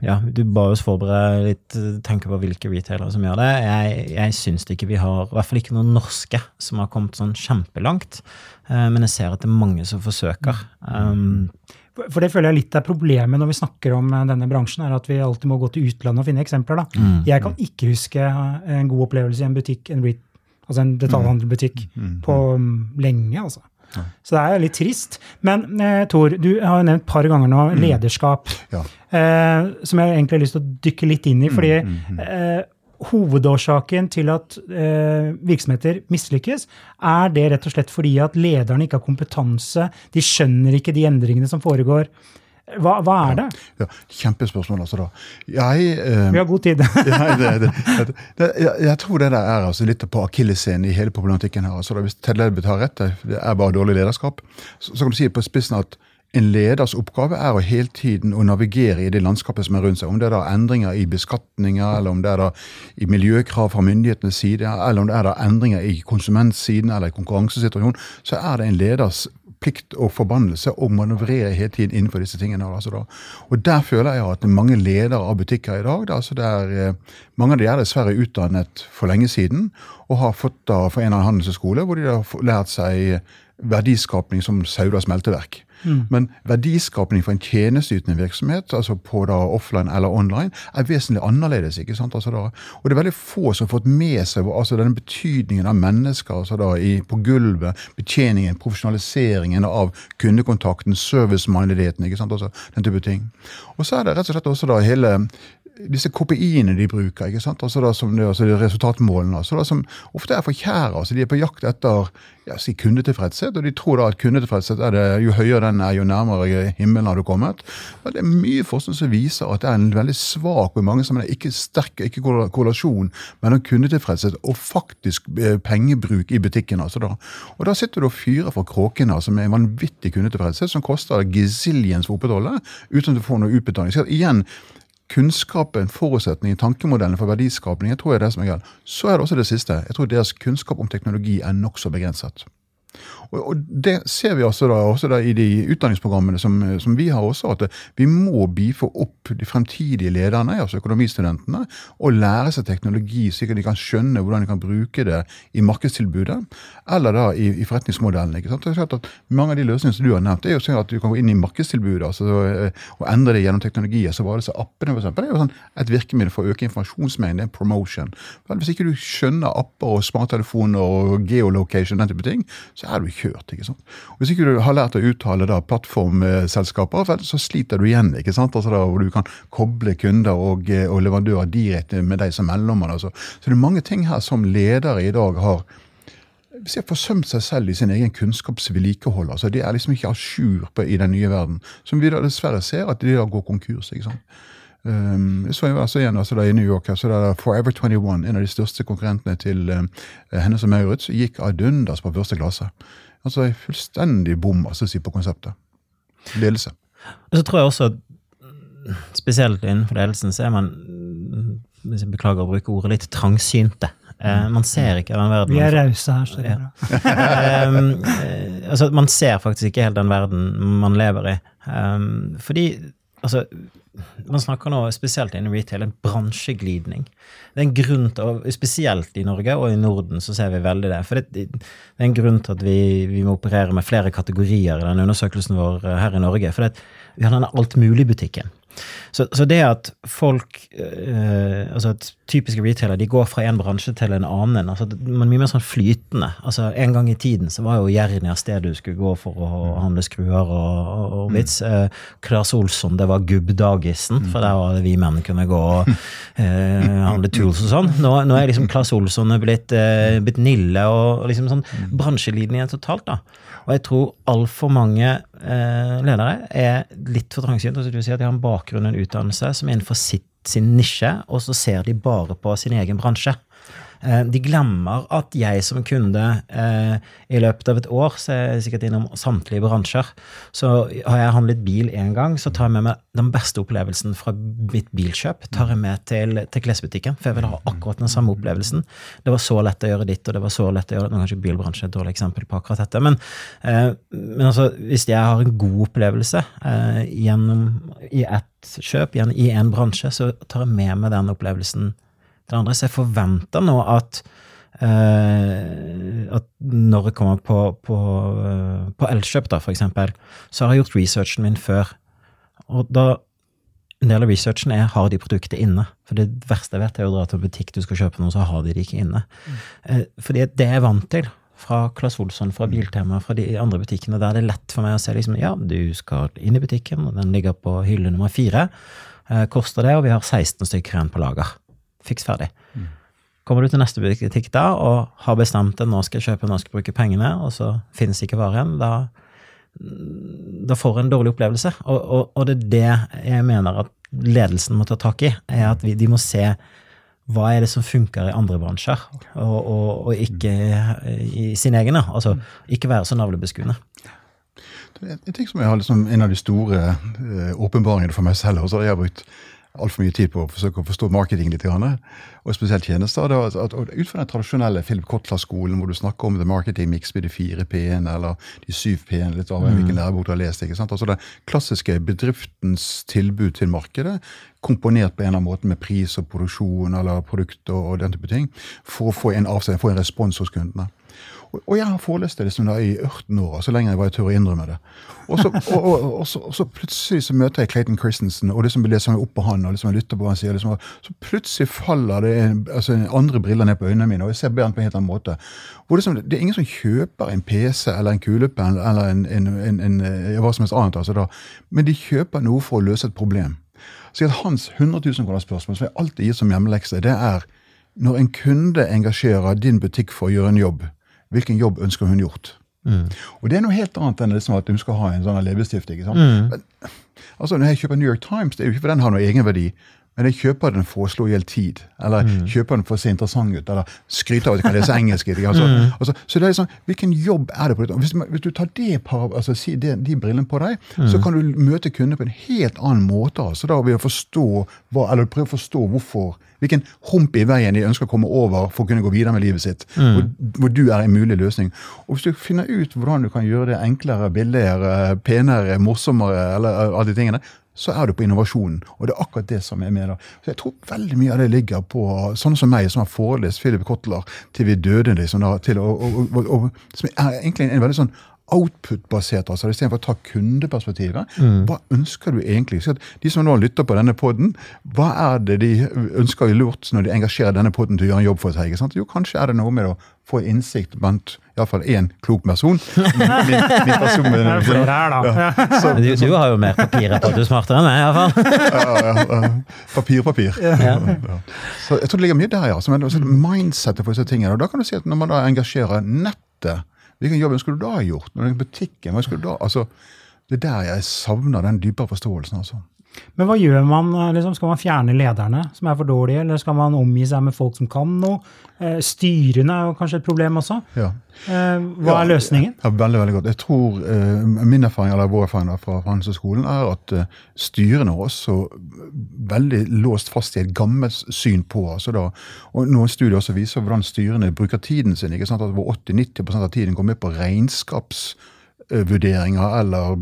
ja, du ba oss forberede litt, tenke på hvilke retailere som gjør det. Jeg, jeg syns ikke vi har, i hvert fall ikke noen norske, som har kommet sånn kjempelangt. Uh, men jeg ser at det er mange som forsøker. Um, for det føler jeg litt er problemet når vi snakker om eh, denne bransjen, er at vi alltid må gå til utlandet og finne eksempler. da. Mm, jeg kan ikke huske en god opplevelse i en butikk, en, altså en detaljhandelbutikk, mm, mm, på um, lenge. altså. Så det er jo litt trist. Men eh, Tor, du har jo nevnt et par ganger nå mm. lederskap, ja. eh, som jeg egentlig har lyst til å dykke litt inn i. fordi mm, mm, eh, hovedårsaken til at eh, virksomheter mislykkes, er det rett og slett fordi at lederne ikke har kompetanse, de skjønner ikke de endringene som foregår. Hva, hva, er det? Ja, kjempespørsmål, altså. da. Jeg, eh, Vi har god tid. [laughs] ja, det, det, det, jeg, jeg, tror det der er altså litt på akilleshælen i hele problematikken her. altså da, Hvis Ted Ledbeth har rett, det er bare dårlig lederskap, så, så kan du si på spissen at en leders oppgave er å hele tiden å navigere i det landskapet som er rundt seg. Om det er da endringer i beskatninger, eller om det er da i miljøkrav fra myndighetenes side, eller om det er da endringer i konsumentsiden eller i konkurransesituasjonen, så er det en leders plikt og forbannelse å manøvrere hele tiden innenfor disse tingene. Altså og Der føler jeg at mange ledere av butikker i dag altså der, eh, Mange av de er dessverre utdannet for lenge siden og har fått da fra en eller annen handelshøyskole hvor de har lært seg verdiskapning som Sauda smelteverk. Mm. Men verdiskapning for en tjenesteytende virksomhet, altså på da offline eller online, er vesentlig annerledes. ikke sant? Altså da, og det er veldig få som har fått med seg altså denne betydningen av mennesker altså da i, på gulvet, betjeningen, profesjonaliseringen av kundekontakten, service-mindedigheten, ikke? Altså, den type ting. Og så er det rett og slett også da hele disse KPI-ene de bruker, ikke sant? Altså da, som det, altså resultatmålene, altså da, som ofte er for kjære. Altså de er på jakt etter ja, si kundetilfredshet, og de tror da at kundetilfredshet er det, jo høyere den er, jo nærmere himmelen har du kommet. Men det er mye forskning som viser at det er en veldig svak og mange som er ikke sterk ikke korrelasjon mellom kundetilfredshet og faktisk eh, pengebruk i butikken. altså da. Og da sitter du og fyrer for kråkene, altså med en vanvittig kundetilfredshet som koster gazillions for å opprettholde, uten at du får noe utbetaling. Så igjen, kunnskapen, forutsetningen, tankemodellene for verdiskapning, jeg tror er det som er galt. Så er det også det siste. Jeg tror deres kunnskap om teknologi er nokså begrenset. Og, og, Det ser vi også, da, også da, i de utdanningsprogrammene som, som, vi har også, at vi må beefe opp de fremtidige lederne, altså økonomistudentene, og lære seg teknologi, slik at de kan skjønne hvordan de kan bruke det i markedstilbudet, eller da i, i forretningsmodellen. ikke sant? Det er at Mange av de løsningene som du har nevnt, er jo sånn at du kan gå inn i markedstilbudet altså, og endre det gjennom teknologier. så var det så appene for eksempel, Det er jo sånn et virkemiddel for å øke informasjonsmengden, promotion. Men hvis ikke du skjønner apper og smarttelefoner og geolocation, den type ting, så er du kjørt. ikke sant? Og Hvis ikke du har lært å uttale da plattformselskaper, så sliter du igjen. ikke sant? Altså da, Hvor du kan koble kunder og, eh, og leverandører direkte med deg som mellommann. Altså. Så det er mange ting her som ledere i dag har hvis jeg forsømt seg selv i sin egen kunnskapsvedlikehold. altså De er liksom ikke à jour i den nye verden. Som vi da dessverre ser at de da går konkurs. ikke sant? Um, så jeg altså igjen altså da i New York, så da Forever 21, en av de største konkurrentene til um, Hennes og Maurits, gikk ad undas på første klasse. Altså Fullstendig bom altså, si, på konseptet. Ledelse. Og så tror jeg også, spesielt innenfor ledelsen, så er man hvis jeg beklager å bruke ordet, litt trangsynte. Eh, man ser ikke den verden Vi er rause her, så det er bra. [laughs] um, uh, altså, man ser faktisk ikke helt den verden man lever i. Um, fordi altså man snakker nå, spesielt innen retail, en bransjeglidning. Det er en grunn til, Spesielt i Norge og i Norden så ser vi veldig det. For det, det er en grunn til at vi, vi, må operere med flere kategorier i den undersøkelsen vår her i Norge. For det, vi har denne alt-mulig-butikken. Så, så, det at folk øh, altså at Typiske retailer de går fra en bransje til en annen. altså Man er mye mer sånn flytende. altså En gang i tiden så var jo Jernia stedet du skulle gå for å handle skruer og, og, vits. Mm. Eh, Klas Olsson, det var gubbdagisen, for der var det vi menn kunne gå og [laughs] eh, handle tools og sånn. Nå, nå, er liksom Klas Olsson blitt, eh, blitt Nille og, og liksom sånn bransjelinje totalt. da. Og jeg tror altfor mange eh, ledere er litt for trangsynt. Altså, si at de har en bakgrunn og en utdannelse som er innenfor sitt, sin nisje, og så ser de bare på sin egen bransje. Eh, de glemmer at jeg som kunde eh, i løpet av et år, så er jeg sikkert innom samtlige bransjer, så har jeg handlet bil én gang, så tar jeg med meg den beste opplevelsen fra mitt bilkjøp tar jeg med til, til klesbutikken, for jeg vil ha akkurat den samme opplevelsen. Det var så lett å gjøre ditt, og det var så lett å gjøre. Nå kanskje bilbransjen er et dårlig eksempel på akkurat dette, men, eh, men altså, hvis jeg har en god opplevelse eh, gjennom, i ett kjøp, i en bransje, så tar jeg med meg den opplevelsen til andre. Så jeg forventer nå at Uh, at når jeg kommer på, på, uh, på Elkjøp, da, for eksempel, så har jeg gjort researchen min før. Og da En del av researchen er har de produktet inne. For det verste jeg vet, er å dra til en butikk du skal kjøpe noe, så har de det ikke inne. Mm. Uh, fordi det er jeg vant til. Fra Claes Olsson, fra Biltema, fra de andre butikkene. Der det er lett for meg å se liksom, ja, du skal inn i butikken, og den ligger på hylle nummer fire. koster det, og vi har 16 stykker igjen på lager fiks ferdig. Mm. Kommer du til neste butikk da og har bestemt deg, nå skal jeg kjøpe, nå skal jeg bruke pengene, og så finnes ikke varen, da, da får du en dårlig opplevelse. Og, og, og, det er det jeg mener at ledelsen må ta tak i, er at vi, de må se hva er det som funker i andre bransjer, og, og ikke i sin egen. Altså ikke være så navlebeskuende. En ting som jeg har liksom, En av de store uh, åpenbaringene for meg selv, og så har jeg brukt altfor mye tid på å forsøke å forstå marketing litt, og spesielt tjenester. At, at, ut fra den tradisjonelle Philip Kotler-skolen, hvor du snakker om the marketing mix med de fire p-ene eller de syv p-ene, litt av mm. hvilken lærebok du har lest. ikke sant? Altså Det klassiske bedriftens tilbud til markedet, komponert på en eller annen måte med pris og produksjon eller produkt og, og den type ting, for å få en avstand, få en respons hos kundene. Og, jeg har forelest det liksom da i 18 år, så lenge jeg var i tør å innrømme det. Og så, og, og, og så, så, plutselig så møter jeg Clayton Christensen, og liksom leser meg opp på han, og liksom jeg lytter på hva han sier. Liksom, så plutselig faller det altså andre briller ned på øynene mine, og jeg ser Bernt på en helt annen måte. Hvor liksom, det er ingen som kjøper en PC eller en kulepenn eller en, en, en, en, hva som helst annet, altså da. men de kjøper noe for å løse et problem. Så hans 100 000 kroner spørsmål, som jeg alltid gir som hjemmelekse, det er når en kunde engasjerer din butikk for å gjøre en jobb, hvilken jobb ønsker hun gjort? Mm. Og det er noe helt annet enn liksom at hun skal ha en sånn leppestift. Mm. altså, når jeg kjøper New York Times, det er jo ikke for den har noe egenverdi. Men jeg kjøper den for å slå i hjel tid, eller mm. kjøper den for å se interessant ut, eller skryter av at jeg kan lese [laughs] engelsk. Altså, mm. altså, så det er liksom, Hvilken jobb er det på dette? Hvis, hvis du tar det par, altså, de, de brillene på deg, mm. så kan du møte kunder på en helt annen måte. altså da vil forstå, hva, eller prøve å forstå hvorfor, hvilken hump i veien de ønsker å komme over for å kunne gå videre med livet sitt. Mm. Hvor, hvor, du er en mulig løsning. Og Hvis du finner ut hvordan du kan gjøre det enklere, billigere, penere, morsommere, eller alle de tingene, så er du på innovasjonen. Og det er akkurat det som jeg mener. Så Jeg tror veldig mye av det ligger på sånne som meg, som har forelest Philip Kotler til vi døde, liksom, da, til, og, og, og, som er egentlig en veldig sånn output-basert. altså Istedenfor å ta kundeperspektivet. Mm. Hva ønsker du egentlig? Så de som nå lytter på denne poden, hva er det de ønsker lurt når de engasjerer denne poden til å gjøre en jobb for seg? Jo, kanskje er det noe med å få innsikt blant iallfall én klok person. Min, min, min person med, flere her, da. Ja, så, du, du, har jo mer papirer på at du er smartere enn meg, iallfall. ja, ja, papir, papir. Ja. Så jeg tror det ligger mye der, ja. Som er mindsettet for disse tingene. Og da kan du si at når man da engasjerer nettet, hvilken jobb skulle du da ha gjort? Når du er i butikken, hva skulle du da altså, Det er der jeg savner den dypere forståelsen. altså. Men hva gjør man? eh, Liksom? Skal man fjerne lederne som er for dårlige, eller skal man omgi seg med folk som kan noe? Eh, styrene er jo kanskje et problem også. Ja. Eh, hva er løsningen? Ja, veldig, veldig godt. Jeg tror eh, Min erfaring eller vår erfaring fra Handelshøyskolen er at eh, styrene er også veldig låst fast i et gammelt syn på altså da, og Noen studier også viser hvordan styrene bruker tiden sin. ikke sant, at Hvor 80-90% av tiden går med på regnskapsvurderinger eller,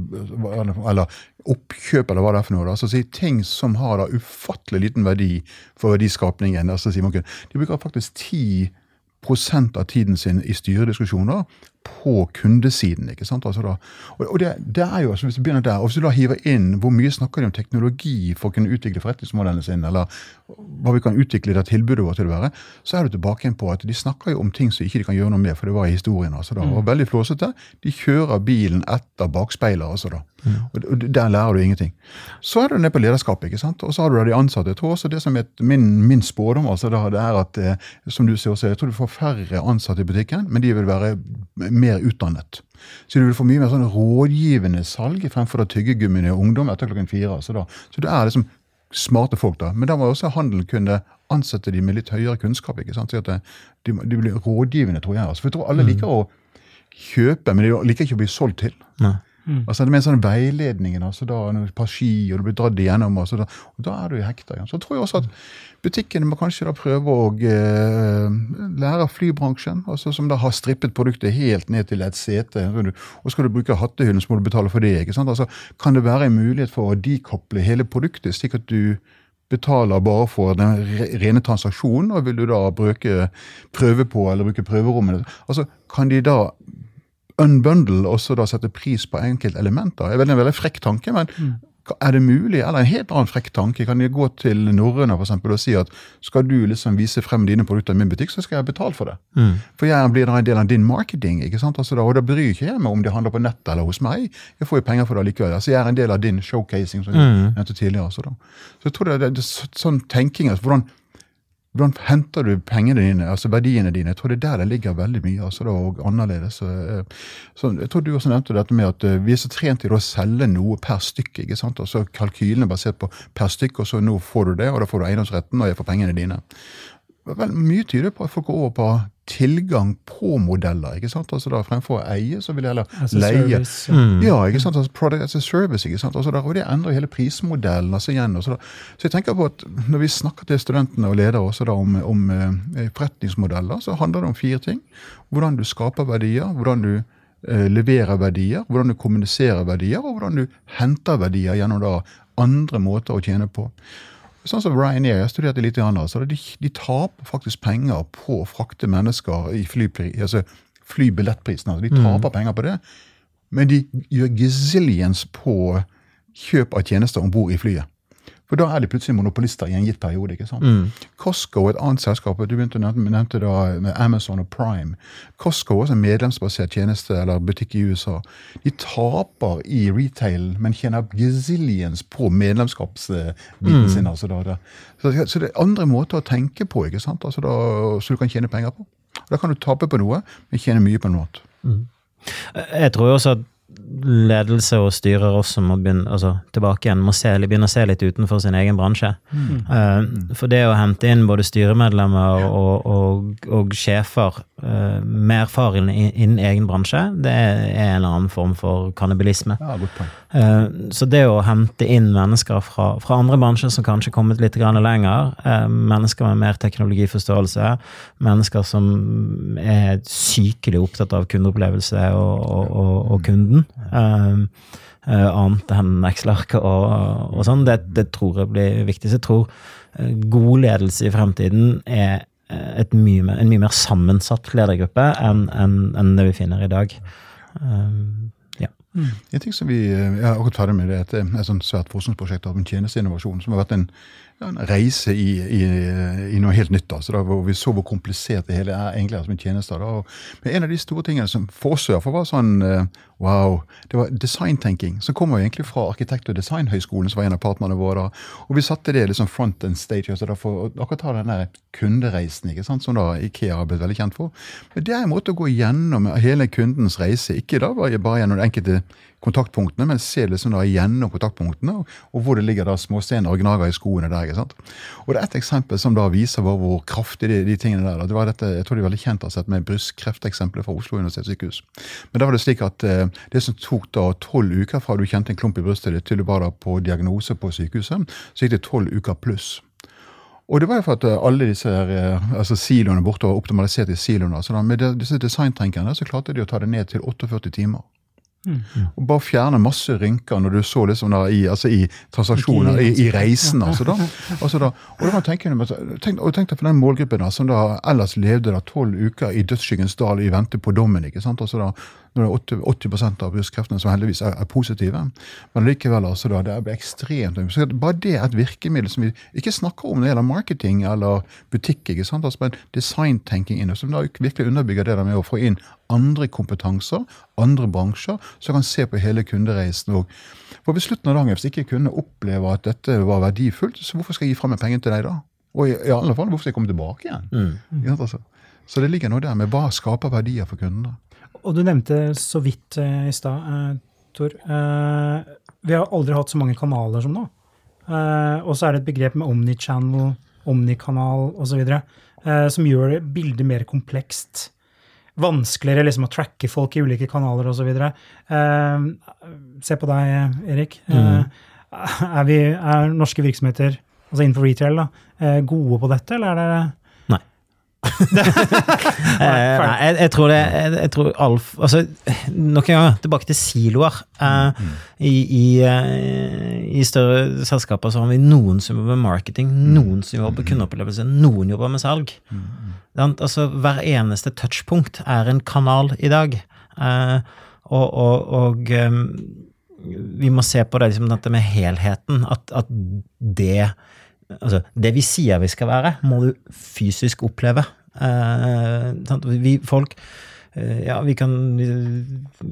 eller, eller oppkjøp, eller hva det er for noe. Altså, si, Ting som har da ufattelig liten verdi for verdiskapningen. altså si, De bruker faktisk 10% av tiden sin i styrediskusjoner på kundesiden. ikke sant? Altså da, og det, det er jo, altså Hvis du begynner der, og hvis du da hiver inn hvor mye snakker de om teknologi for å kunne utvikle forretningsmodellene sine, eller hva vi kan utvikle det tilbudet vårt til å være, så er du tilbake igjen på at de snakker jo om ting som ikke de kan gjøre noe med, for det var i historien. altså da, og Veldig flåsete. De kjører bilen etter bakspeiler. altså da, og og Der lærer du ingenting. Så er du nede på lederskapet, ikke sant? og så har du da de ansatte. Jeg tror også det som er min, min spådom altså da, det er at eh, som du ser også, jeg tror du får færre ansatte i butikken, men de vil være mer utdannet. Så du vil få mye mer sånn rådgivende salg fremfor da tyggegummiene og ungdom etter klokken fire. Så, da, så det er liksom smarte folk, da. Men da må også handelen kunne ansette de med litt høyere kunnskap. ikke sant? Så at de, de blir rådgivende, tror jeg. Altså. For jeg tror alle liker å kjøpe, men de liker ikke å bli solgt til. Nei. Altså det en sånn veiledningen, altså da, et par ski, og du blir dratt igjennom, altså da, og da er du i hekta. igjen. Så tror jeg også at butikkene må kanskje da prøve å eh, lære av flybransjen, altså som da har strippet produktet helt ned til et sete. Og skal du bruke hattehyllen, så må du betale for det. ikke sant? Altså, Kan det være en mulighet for å dekoble hele produktet, slik at du betaler bare for den rene transaksjonen, og vil du da bruke prøve på eller bruke prøverommene? Altså, Kan de da unbundle og så da sette pris på enkeltelementer. Det er en veldig frekk tanke, men er det mulig? Eller en helt annen frekk tanke. Kan de gå til eksempel, og si at skal du liksom vise frem dine produkter i min butikk, så skal jeg betale for det. For jeg blir da en del av din marketing. ikke sant? Altså da, og da bryr ikke jeg meg om de handler på nettet eller hos meg. Jeg får jo penger for det likevel. Altså Jeg er en del av din showcasing, som jeg nevnte tidligere. Altså da. Så jeg tror det, er, det er sånn tenking, altså hvordan hvordan henter du pengene dine, altså verdiene dine? Jeg tror det er der det ligger veldig mye. altså da, og annerledes. Så, eh, jeg tror du også nevnte dette med at eh, vi er så trent til å selge noe per stykke. ikke sant? Og så Kalkylene er basert på per stykke, og så nå får du det, og da får du eiendomsretten, og jeg får pengene dine. Vel, mye tyder på at folk går over på tilgang på modeller. ikke sant? Altså da Fremfor å eie, så vil jeg heller As a leie. service, ja. Ja, ikke sant? Altså, product as a service. ikke sant? Altså, da, og Det endrer hele prismodellen. altså igjen. Så, da, så jeg tenker på at Når vi snakker til studentene og ledere også da om, om eh, forretningsmodeller, så handler det om fire ting. Hvordan du skaper verdier, hvordan du eh, leverer verdier, hvordan du kommuniserer verdier, og hvordan du henter verdier gjennom da andre måter å tjene på. Sånn som Ryanair, jeg studerte litt, grann, altså, de, de taper faktisk penger på å frakte mennesker i flypri, altså flybillettprisen. Altså, de taper penger på det, men de gjør gazillions på kjøp av tjenester om bord i flyet. For da er de plutselig monopolister i en gitt periode. ikke sant? Costco, et annet selskap, du begynte å nevnte da med Amazon og Prime. Costco også en medlemsbasert tjeneste eller butikk i USA. De taper i retail, men tjener gazillions på medlemskapsbiten sin. altså da, da. Så, så det er andre måter å tenke på, ikke sant? Altså da, så du kan tjene penger på. Da kan du tape på noe, men tjene mye på noe annet. Jeg tror også at ledelse og styrer også må begynne, altså tilbake igjen, må se, begynne å se litt utenfor sin egen bransje. Eh, for det å hente inn både styremedlemmer og, og, og sjefer uh, med erfaring innen egen bransje, det er en eller annen form for kannibalisme. Ja, uh. Eh, Så det å hente inn mennesker fra, fra andre bransjer som kanskje har kommet litt grann lenger, eh, mennesker med mer teknologiforståelse, mennesker som er sykelig opptatt av kundeopplevelse og, og, og, eh, annet enn Excel-arket og, og sånn, det, det tror jeg blir viktig. Så jeg tror eh, god ledelse i fremtiden er eh, et mye, mer- en mye mer sammensatt ledergruppe enn en, en det vi finner i dag. Um, ja. En ting som vi, Jeg er akkurat ferdig med det, et, et sånt svært forskningsprosjekt om tjenesteinnovasjon, som har vært en, en reise i, i, i, noe helt nytt. Altså, da, hvor vi så hvor komplisert det hele er egentlig som en tjeneste. Da. Men en av de store tingene som for oss var sånn eh, wow, det var designtenking. Som kommer egentlig fra Arkitekt- og designhøgskolen, som var en av partnerne våre. da. Og vi satte det liksom front and stage. altså da for akkurat ta den der kundereisen, ikke sant, som da Ikea har blitt veldig kjent for. Men det er en måte å gå gjennom hele kundens reise, ikke da bare gjennom det enkelte kontaktpunktene, men se liksom da gjennom kontaktpunktene, og, hvor det ligger da småstener og gnager i skoene der. ikke sant? Og det er et eksempel som da viser hvor, hvor kraftig de, de, tingene der Det var dette, Jeg tror de er veldig kjent har sett med brystkrefteksempelet fra Oslo universitetssykehus. Men da var det slik at eh, det som tok da tolv uker fra du kjente en klump i brystet ditt til du var da på diagnose på sykehuset, så gikk det tolv uker pluss. Og det var jo for at eh, alle disse her, eh, altså siloene borte var optimalisert i siloene. Så da, med disse designtenkerne så klarte de å ta det ned til 48 timer. Mm. Og bare fjerne masse rynker når du så liksom da i, altså i transaksjoner, i, i, reisen. altså da. Altså da og da tenker tenke, tenk, og tenk deg for den målgruppen da, som da ellers levde da tolv uker i dødsskyggens dal i vente på dommen. ikke sant? Altså da, når det er 80, 80 av brystkreftene som heldigvis er, er, positive. Men likevel, altså da, det er ekstremt så Bare det er et virkemiddel som vi ikke snakker om når det gjelder marketing eller butikk. ikke sant? Altså, men designtenking inne, som da virkelig underbygger det der med å få inn andre kompetanser, andre bransjer, som kan se på hele kundereisen. Og for ved slutten av dagen, hvis ikke kundene opplever at dette var verdifullt, så hvorfor skal jeg gi fra meg pengene til deg da? Og i, alle fall, hvorfor skal jeg komme tilbake igjen? Mm. Altså. Så det ligger noe der med hva skaper verdier for kundene. Og du nevnte så vidt uh, i stad, uh, Tor. Uh, vi har aldri hatt så mange kanaler som nå. og så er det et begrep med omnichannel, omnikanal osv. Uh, som gjør bildet mer komplekst. Vanskeligere liksom, å tracke folk i ulike kanaler osv. Uh, se på deg, Erik. Mm. er, vi, er norske virksomheter, altså innenfor retail, da, gode på dette, eller er det Eh, nei, jeg, jeg, tror det jeg, jeg tror Alf altså, Nok en gang, tilbake til siloer. Uh, mm. i, i, uh, I, større selskaper så har vi noen som jobber med marketing, noen som jobber med kundeopplevelse, noen jobber med salg. Mm. Altså, hver eneste touchpunkt er en kanal i dag. Uh, og, og, og um, vi må se på det, liksom, dette med helheten. At, at det Altså, det vi sier vi skal være, må du fysisk oppleve. Eh, vi, folk eh, ja, vi kan, vi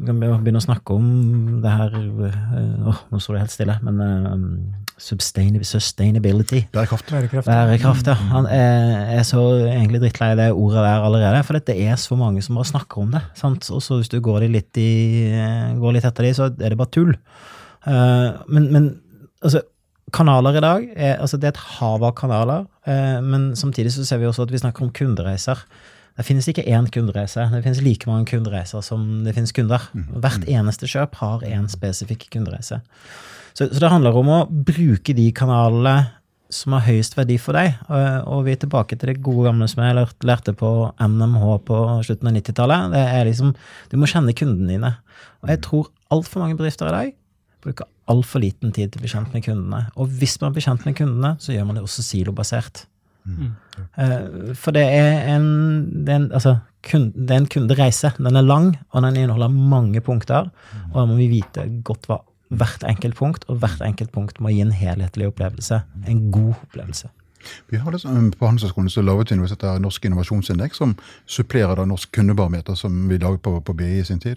kan, begynne å snakke om det her eh, Åh, nå står det helt stille. Men uh, sustainability. Bærekraft. Bærekraft, Bærekraft ja. Han er, er, så egentlig drittlei det ordet der allerede. For det er så mange som bare snakker om det. Og så hvis du går litt, i, går litt etter dem, så er det bare tull. Uh, men, men altså, kanaler i dag er, altså det er et hav av kanaler, eh, men samtidig så ser vi også at vi snakker om kundereiser. Det finnes ikke én kundereise. Det finnes like mange kundereiser som det finnes kunder. Mm. Hvert eneste kjøp har én spesifikk kundereise. Så, så, det handler om å bruke de kanalene som har høyest verdi for deg. Og, og vi er tilbake til det gode gamle som jeg lærte på NMH på slutten av 90-tallet. Det er liksom, Du må kjenne kundene dine. Og jeg tror altfor mange bedrifter i dag bruker altfor liten tid til å bli kjent med kundene. Og hvis man blir kjent med kundene, så gjør man det også silobasert. Mm. Uh, for det er en, det er en, altså, kunde, det er en kundereise. Den er lang, og den inneholder mange punkter. Og da må vi vite godt hva hvert enkelt punkt, og hvert enkelt punkt må gi en helhetlig opplevelse. En god opplevelse. Vi har det På Handelshøyskolen så laget vi noe Norsk innovasjonsindeks, som supplerer da Norsk kundebarometer, som vi laget på, på BI i sin tid.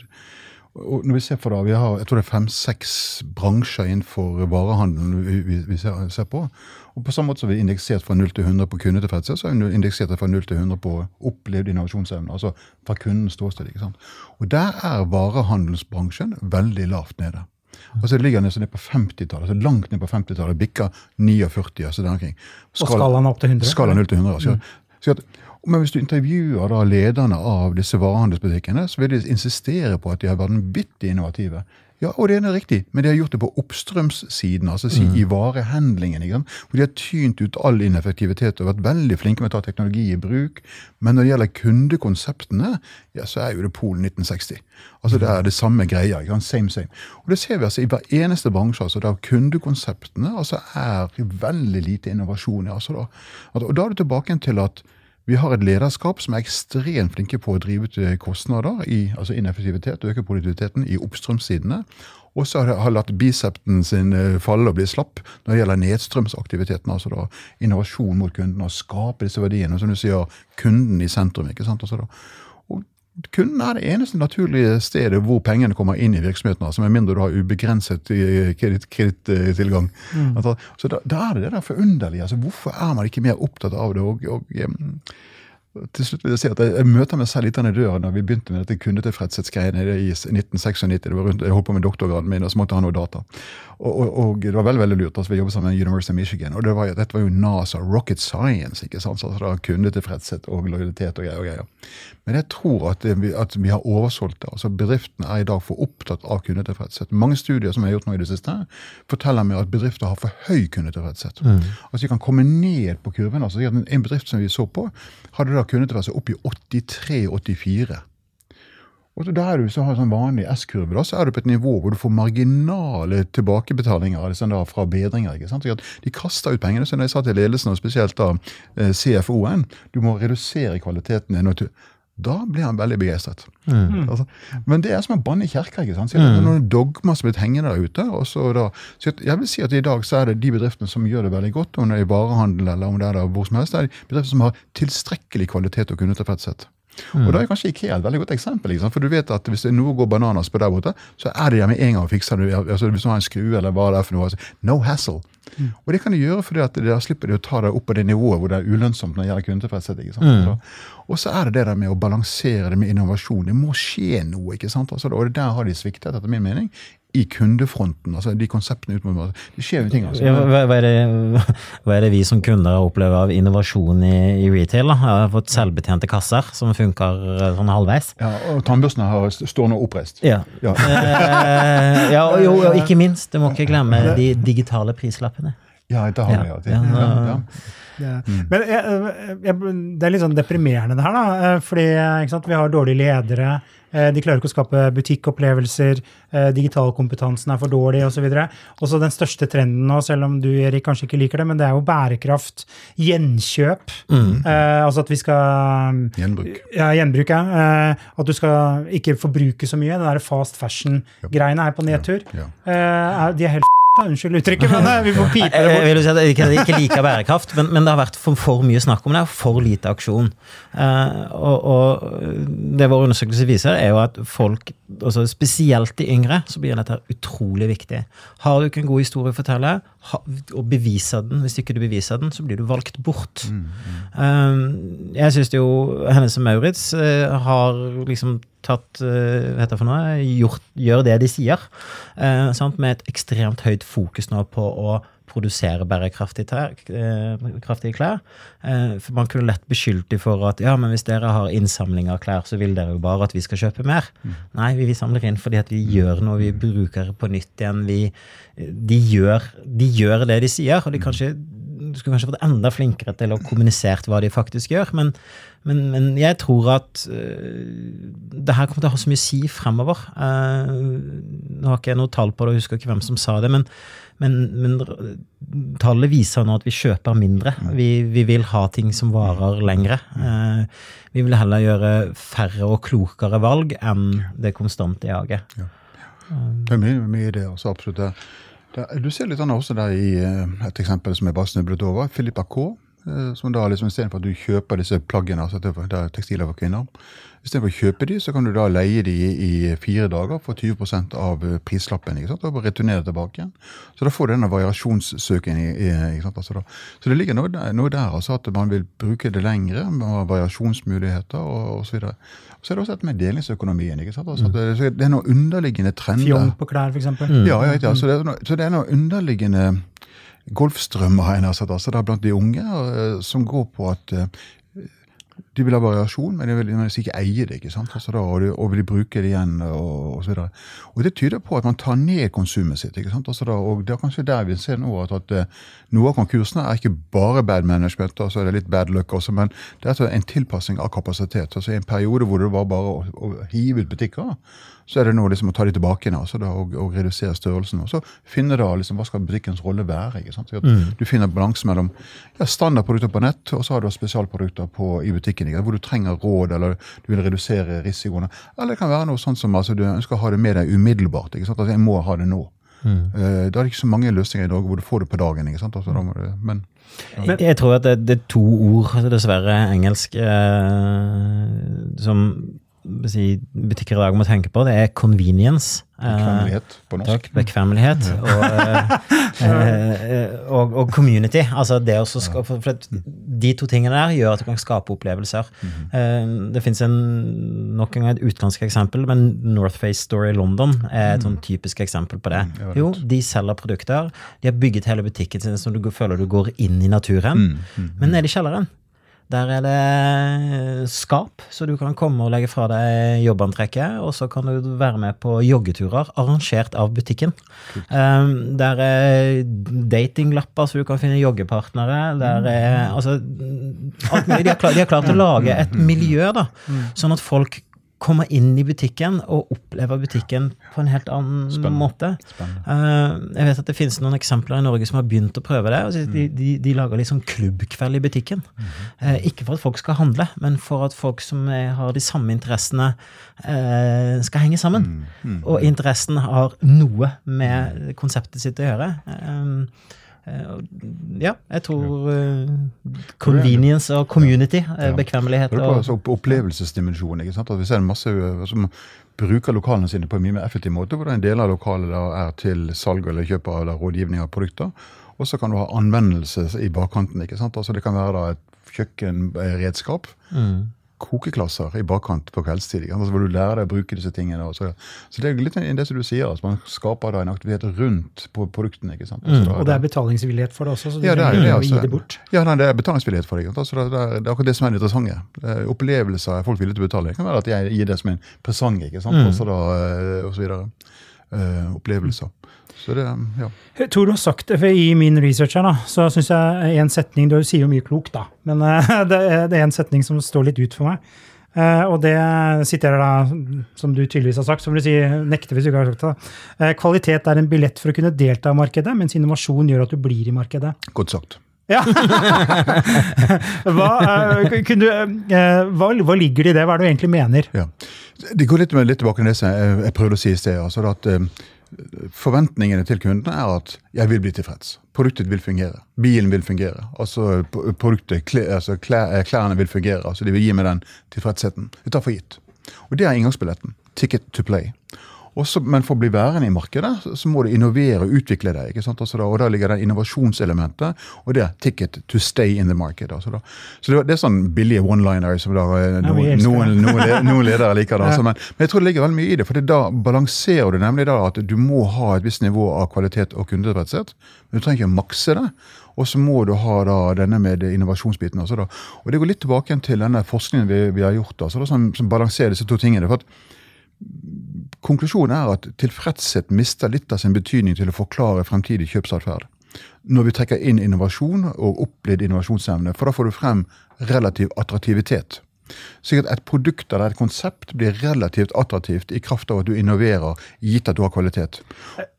Og når Vi ser for da, vi har jeg tror det er fem-seks bransjer innenfor varehandelen vi, vi, vi ser, ser, på. Og På samme måte som vi er indeksert fra 0 til 100 på kundetilfredshet, så er vi indeksert fra 0 til 100 på opplevd innovasjonsevne. Altså fra kundens ståsted. ikke sant? Og Der er varehandelsbransjen veldig lavt nede. Altså Det ligger nesten ned på 50-tallet, altså langt ned på 50-tallet. Bikker 49. altså der omkring. Skal, og skalaen opp til 100? Skala 0 til 100. Altså. Mm. At, men hvis du intervjuer da lederne av disse varehandelsbutikkene, så vil de insistere på at de har vært vanvittig innovative. Ja, og det er riktig, men de har gjort det på oppstrømssiden, altså si, mm. i varehandlingen. Ikke? Hvor de har tynt ut all ineffektivitet og vært veldig flinke med å ta teknologi i bruk. Men når det gjelder kundekonseptene, ja, så er jo det Polen 1960. Altså Det er det samme greia. Ikke? sant? Same, same. Og det ser vi altså i hver eneste bransje. altså Der kundekonseptene altså er veldig lite innovasjon. Altså, da. Og da er det tilbake til at Vi har et lederskap som er ekstremt flinke på å drive ut eh, kostnader, i, altså ineffektivitet, øke produktiviteten i oppstrømssidene. Og så har latt bicepten sin eh, falle og bli slapp når det gjelder nedstrømsaktiviteten. Altså da innovasjon mot kunden og skape disse verdiene. Som du sier, kunden i sentrum. ikke sant? Altså da. Kunden er det eneste naturlige stedet hvor pengene kommer inn i virksomheten. altså Med mindre du har ubegrenset eh, kredittilgang. Mm. Altså, så da, da, er det det der forunderlige. altså Hvorfor er man ikke mer opptatt av det? og, og til slutt vil jeg si at jeg, jeg møter meg selv litt i døren når vi begynte med dette kundetilfredshetsgreiene i 1996. Det var rundt, Jeg holdt på med doktorgraden min, og så måtte jeg ha noe data. Og, og, og, det var veldig veldig lurt. altså Vi jobbet sammen med University of Michigan. og det var, Dette var jo NASA, rocket science. ikke sant, så altså, Kundetilfredshet og lojalitet og greier. og greier. Men jeg tror at, det, at vi har oversolgt det. altså Bedriftene er i dag for opptatt av kundetilfredshet. Mange studier som jeg har gjort nå i det siste, forteller meg at bedrifter har for høy kundetilfredshet. Mm. Altså De kan komme ned på kurven. altså En bedrift som vi så på, hadde da kundetilfredshet opp i 83-84. Og er du så har sånn vanlig S-kurve, så er du på et nivå hvor du får marginale tilbakebetalinger liksom da, fra bedringer. ikke sant? De kaster ut pengene. Så når jeg sa til ledelsen, og spesielt da eh, CFO-en, du må redusere kvaliteten din. Da blir han veldig begeistret. Mm. Altså, men det er som å banne i kirka. ikke sant? Så det er mm. noen dogmer som er blitt hengende der ute. og så da, så jeg vil si at I dag så er det de bedriftene som gjør det veldig godt, om det er i varehandel eller om det er der hvor som helst, det er de bedriftene som har tilstrekkelig kvalitet og kundetilfredshet. Mm. Og Da er kanskje IKEA et veldig godt eksempel. Liksom. For du vet at Hvis det noe går bananas på der borte, så er det der med en gang å fikse det. Altså, hvis du har en skrue eller hva det er for noe. Altså, no hassle. Mm. Og det kan de gjøre fordi at da slipper de å ta deg opp på det nivået hvor det er ulønnsomt når det gjelder kundetilfredshet. Mm. Og så er det det der med å balansere det med innovasjon. Det må skje noe. ikke sant? Altså, og der har de sviktet, etter min mening, i kundefronten. altså De konseptene ut mot Det skjer jo ting. altså. Ja, hva, hva, er det, hva, er det, vi som kunder opplever av innovasjon i, i retail? da? Jeg har fått selvbetjente kasser som funker eh, sånn halvveis. Ja, Og tannbørstene står nå oppreist. Ja. Ja. [laughs] eh, ja og, jo, og ikke minst, du må ikke glemme de digitale prislappene. Ja, det har vi ja. ja, ja. Ja. Mm. Men jeg, jeg, det er litt sånn deprimerende det her, da. Eh, fordi vi har dårlige ledere. Eh, de klarer ikke å skape butikkopplevelser. Eh, digitalkompetansen er for dårlig osv. Og så den største trenden nå, selv om du Erik, kanskje ikke liker det, men det er jo bærekraft. Gjenkjøp. Mm. Eh, altså at vi skal Gjenbruk. Ja, gjenbruk, ja. Eh, at du skal ikke forbruke så mye. Den der fast fashion-greiene er på nedtur. Ja, ja. de er helt Unnskyld uttrykket, men vi får pipe det bort. Si jeg ikke, ikke liker bærekraft, men, men, det har vært for, for, mye snakk om det, og for lite aksjon. Uh, og, og, det vår undersøkelse viser, er jo at folk, altså spesielt de yngre, så blir dette utrolig viktig. Har du ikke en god historie å fortelle, og bevise den, hvis ikke du beviser den, så blir du valgt bort. Mm, mm. Uh, jeg syns jo Hennes og Maurits uh, har liksom tatt uh, vet jeg for noe, gjort, gjør det de sier, uh, med et ekstremt høyt fokus nå på å produsere bærekraftige kraftige klær. for Man kunne lett beskyldt dem for at ja, men hvis dere har innsamling av klær, så vil dere jo bare at vi skal kjøpe mer. Mm. Nei, vi, vi, samler inn fordi at vi gjør noe, vi bruker det på nytt igjen. Vi, de, gjør, de gjør det de sier, og de kanskje du skulle kanskje vært enda flinkere til å kommunisere hva de faktisk gjør. Men, men, men jeg tror at uh, det her kommer til å ha så mye å si fremover. Uh, nå har ikke jeg noe tall på det, jeg husker ikke hvem som sa det, men, men tallet viser nå at vi kjøper mindre. Vi, vi, vil ha ting som varer lengre. Uh, vi vil heller gjøre færre og klokere valg enn det konstante jaget. Ja. Det er mye, mye det, altså, absolutt. det. Du ser litt annet også der i eh, et eksempel som jeg bare snublet over. Filippa K. Eh, som da liksom Istedenfor at du kjøper disse plaggene, altså det er tekstiler for kvinner, istedenfor å kjøpe de, så kan du da leie de i fire dager for 20% av eh, prislappen. ikke sant? Og returnere tilbake igjen. Så da får du denne variasjonssøken. ikke sant, Altså da. så det ligger noe der, noe der altså at man vil bruke det lengre, man har variasjonsmuligheter og osv. Så er det også dette med delingsøkonomien. ikke sant? Altså, det, det, er noen underliggende trender. Fjong på klær, f.eks. Mm. Ja, ja, ja så, det er, så det er noen underliggende golfstrømmer altså, altså, blant de unge uh, som går på at uh, De vil ha variasjon, men de vil men ikke eie det. ikke sant? Altså da, og, de, og vil de bruke det igjen, og, så videre. Og det tyder på at man tar ned konsumet sitt. ikke sant? Altså da, og det er kanskje der vi ser nå at, at eh, noe av konkursene er ikke bare bad management, altså det er litt bad luck også, men det er altså en tilpassing av kapasitet. Altså I en periode hvor det var bare å, å hive ut butikker, så er det nå liksom å ta de tilbake igjen altså da, og, og, redusere størrelsen. Og så finne da liksom, hva skal butikkens rolle være. ikke sant? Mm. Du finner balanse mellom ja, standardprodukter på nett, og så har du spesialprodukter på, i butikken. Ikke? Hvor du trenger råd, eller du vil redusere risikoene. Eller det kan være noe sånt som altså, du ønsker å ha det med deg umiddelbart. ikke sant? Altså, jeg må ha det nå. Mm. Eh, da er det ikke så mange løsninger i Norge hvor du får det på dagen. ikke sant? Altså, da må du, men Jeg, jeg tror at det, det er to ord, dessverre engelsk, eh, som si, butikker i dag må tenke på. Det er convenience. eh, bekvemmelighet på norsk. Takk. Bekvemmelighet. Og, eh, [laughs] eh, og, og community. Altså det å for de to tingene der gjør at du kan skape opplevelser. Eh, det fins nok en gang et utenlandsk eksempel, men Northface Store i London er et sånn typisk eksempel på det. Jo, de selger produkter. De har bygget hele butikken sin så du føler du går inn i naturen. Men nede i kjelleren der er det skap, så du kan komme og legge fra deg jobbantrekket, og så kan du være med på joggeturer arrangert av butikken. Um, der er datinglapper, så du kan finne joggepartnere. Der er altså alt mulig. De har, klart, de har klart å lage et miljø, da, sånn at folk kommer inn i butikken og opplever butikken på en helt annen Spennende. måte. Spennende. jeg vet at det finnes noen eksempler i Norge som har begynt å prøve det. Altså, de, de, de lager sånn klubbkveld i butikken. Eh, ikke for at folk skal handle, men for at folk som har de samme interessene, eh, skal henge sammen. Og interessen har noe med konseptet sitt å gjøre. Eh, eh, ja, jeg tror eh, convenience og community, eh, bekvemmelighet og altså, opplevelsesdimensjonen. ikke sant? At Vi ser en masse som bruker lokalene sine på en mye mer effektiv måte, hvor en del av lokalet er til salg eller kjøp av eller rådgivning av produkter. Og så kan du ha anvendelse i bakkanten. ikke sant? Altså Det kan være da et kjøkkenredskap. mm. Kokeklasser i bakkant på kveldstid. Altså, hvor du lærer deg å bruke disse tingene. Så, så det er litt det som du sier, at man skaper da en aktivitet rundt på produktene. ikke sant? Altså, da- Og det er betalingsvillighet for det også, så du ja, det er det. altså, å Altså. gi det bort. Ja, nei, det er betalingsvillighet for det. Altså, det, det, er, det er akkurat det som er det interessante. Eh, Opplevelser er folk villige til å betale. Det kan være at jeg gir det som en presang, ikke sant? Mm. Da, og så videre. Eh, opplevelser. Så det, ja. Tor, du har sagt det, for I min research her da, så syns jeg en setning Du sier jo mye klokt, da, men eh, [laughs] det er, det er en setning som står litt ut for meg. Uh, og det siterer da, som du tydeligvis har sagt, som du sier, nekter hvis du ikke har sagt det. Eh, kvalitet er en billett for å kunne delta i markedet, mens innovasjon gjør at du blir i markedet. Godt sagt. Ja! [laughs] hva, uh, du, hva, hva ligger det i det? Hva er det du egentlig mener? Ja. Det går litt, litt tilbake til det jeg, jeg prøvde å si i sted. altså at Forventningene til kundene er at jeg vil bli tilfreds. Produktet vil fungere. Bilen vil fungere. altså produktet, altså klær, eh, Klærne vil fungere. altså De vil gi meg den tilfredsheten. Vi tar for gitt. Og det er inngangsbilletten. Ticket to play. Også, men for å bli værende i markedet, så- må du innovere og utvikle deg. ikke sant? Altså da, og da ligger det innovasjonselementet, og det er ticket to stay in the market. Altså da. Så det, det er sånn billige one-liner som da, no, Ja, noen, noen, noen, ledere liker Da. [laughs] Altså, men, men jeg tror det ligger veldig mye i det, for da balanserer du nemlig da at du må ha et visst nivå av kvalitet og kundetilfredshet, men du trenger ikke å makse det. Og så må du ha da denne med innovasjonsbiten. Altså da. Og det går litt tilbake til denne forskningen vi, vi har gjort, altså da, som, som balanserer disse to tingene. for at Konklusjonen er at tilfredshet mister litt av sin betydning til å forklare fremtidig kjøpsatferd. Når vi trekker inn innovasjon og opplevd innovasjonsevne, for da får du frem relativ attraktivitet. Slik at et produkt eller et konsept blir relativt attraktivt i kraft av at du innoverer, gitt at du har kvalitet.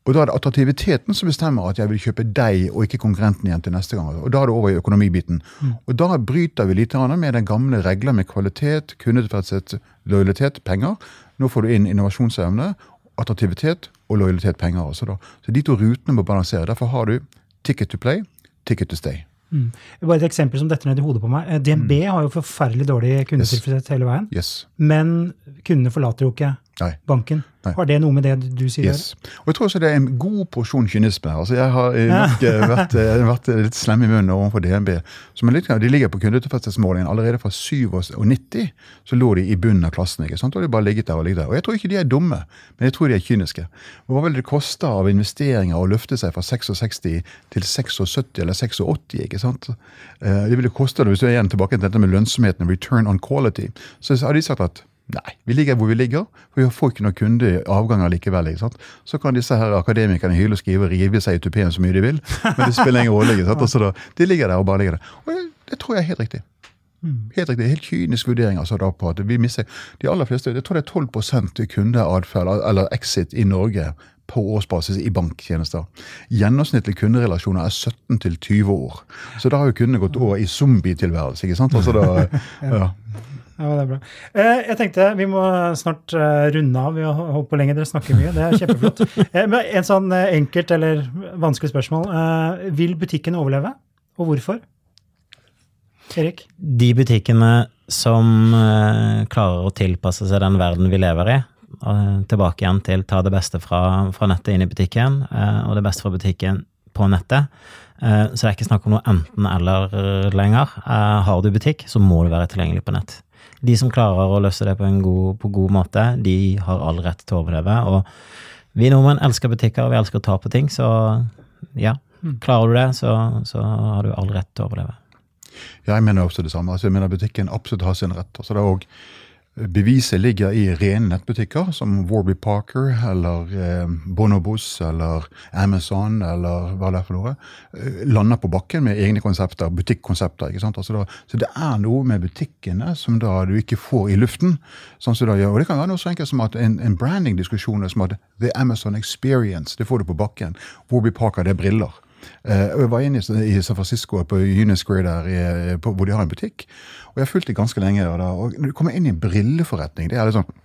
Og da er det attraktiviteten som bestemmer at jeg vil kjøpe deg og ikke konkurrenten igjen til neste gang. Og da er det over i økonomibiten. Og da bryter vi litt med den gamle regler med kvalitet, kundetilfredshet, lojalitet, penger. Nå får du inn innovasjonsevne, attraktivitet og lojalitet, penger. også da. Så de to rutene må balansere. Derfor har du ticket to play, ticket to stay. Mm. Bare et eksempel som detter ned i hodet på meg. DNB DNB har jo forferdelig dårlig kundetilfredshet hele veien. Yes. Men kundene forlater jo ikke Nei. banken. Nei. Har det noe med det du sier? Yes. Og jeg tror også det er en god porsjon kynisme. Altså Jeg har eh, nok eh, vært, eh, vært litt slem i munnen overfor DNB. Som litt, de ligger på kundetilfredshetsmålingen. Allerede fra 97 så lå de i bunnen av klassen. ikke sant? Og de bare ligget der Og ligget der. Og jeg tror ikke de er dumme, men jeg tror de er kyniske. Og Hva vil det koste av investeringer å løfte seg fra 66 til 76 eller 86? ikke sant? Det ville koste det hvis du er igjen tilbake til dette med lønnsomheten, return on quality. Så har de sagt at Nei, vi ligger hvor vi ligger, for vi får ikke noen kundeavganger likevel. ikke sant? Så kan disse her akademikerne hyle og skrive og rive seg i tupeen så mye de vil, men det spiller ingen rolle. ikke sant? [laughs] Altså da, de ligger der og bare ligger der. Og det, det tror jeg er helt riktig. Helt riktig, helt kynisk vurdering altså da på at vi mister De aller fleste, jeg tror det er 12% kundeatferd, eller exit, i Norge på årsbasis i banktjenester. Gjennomsnittlig kunderelasjoner er 17 til 20 år. Så da har jo kundene gått over i zombietilværelse. ikke sant? Altså da, [laughs] ja. Ja, det er bra. Eh, jeg tenkte vi må snart eh, runde av. Vi har holdt på lenge, dere snakker mye. Det er kjempeflott. [laughs] Eh, men en sånn enkelt eller vanskelig spørsmål. Vil butikken overleve, og hvorfor? Erik? De butikkene som klarer å tilpasse seg den verden vi lever i, tilbake igjen til ta det beste fra, fra nettet inn i butikken, og det beste fra butikken på nettet. Så det er ikke snakk om noe enten-eller lenger. Har du butikk, så må du være tilgjengelig på nett. De som klarer å løse det på en god, på god måte, de har all rett til å overleve. Og vi nordmenn elsker butikker, og vi elsker å ta på ting, så ja. Klarer du det, så, så har du all rett til å overleve. Jeg mener også det samme. Altså, jeg mener Butikken absolutt har sin rett. Altså, det er også, beviset ligger i rene nettbutikker som Warby Parker eller eh, Bonobos eller Amazon eller hva det er for noe. Eh, lander på bakken med egne konsepter, butikkonsepter. ikke sant? Altså, da, så det er noe med butikkene som da du ikke får i luften. sånn da, og Det kan være noe så enkelt som at en, en branding-diskusjon er som at The Amazon Experience, det får du på bakken. Warby Parker, det er briller. Eh, og Jeg var inne i San Francisco på Union Square der, i, på, hvor de har en butikk. Og jeg har fulgt det ganske lenge. Og, da, og når du kommer inn i en brilleforretning, det er litt sånn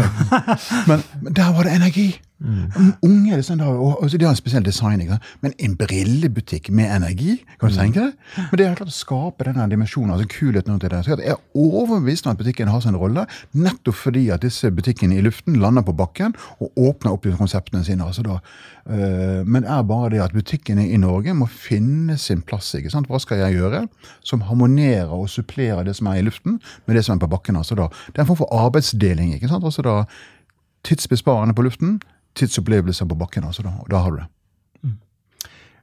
[laughs] men, men der var det energi! Unge liksom, da, og, og, De har en spesiell design. Men en brillebutikk med energi, kan du tenke deg? Men det er klart å skape denne dimensjonen, altså kulheten rundt det. Jeg er overbevist om at butikken har sin rolle, nettopp fordi at disse butikkene i luften lander på bakken og åpner opp konseptene sine. altså da. øh, men er bare det at butikkene i Norge må finne sin plass. ikke sant? Hva skal jeg gjøre som harmonerer og supplerer det som er i luften, med det som er på bakken? altså da. Det er en form for arbeidsdeling. ikke sant? Altså da Tidsbesparende på luften, tidsopplevelser på bakken. altså da, og da har du det.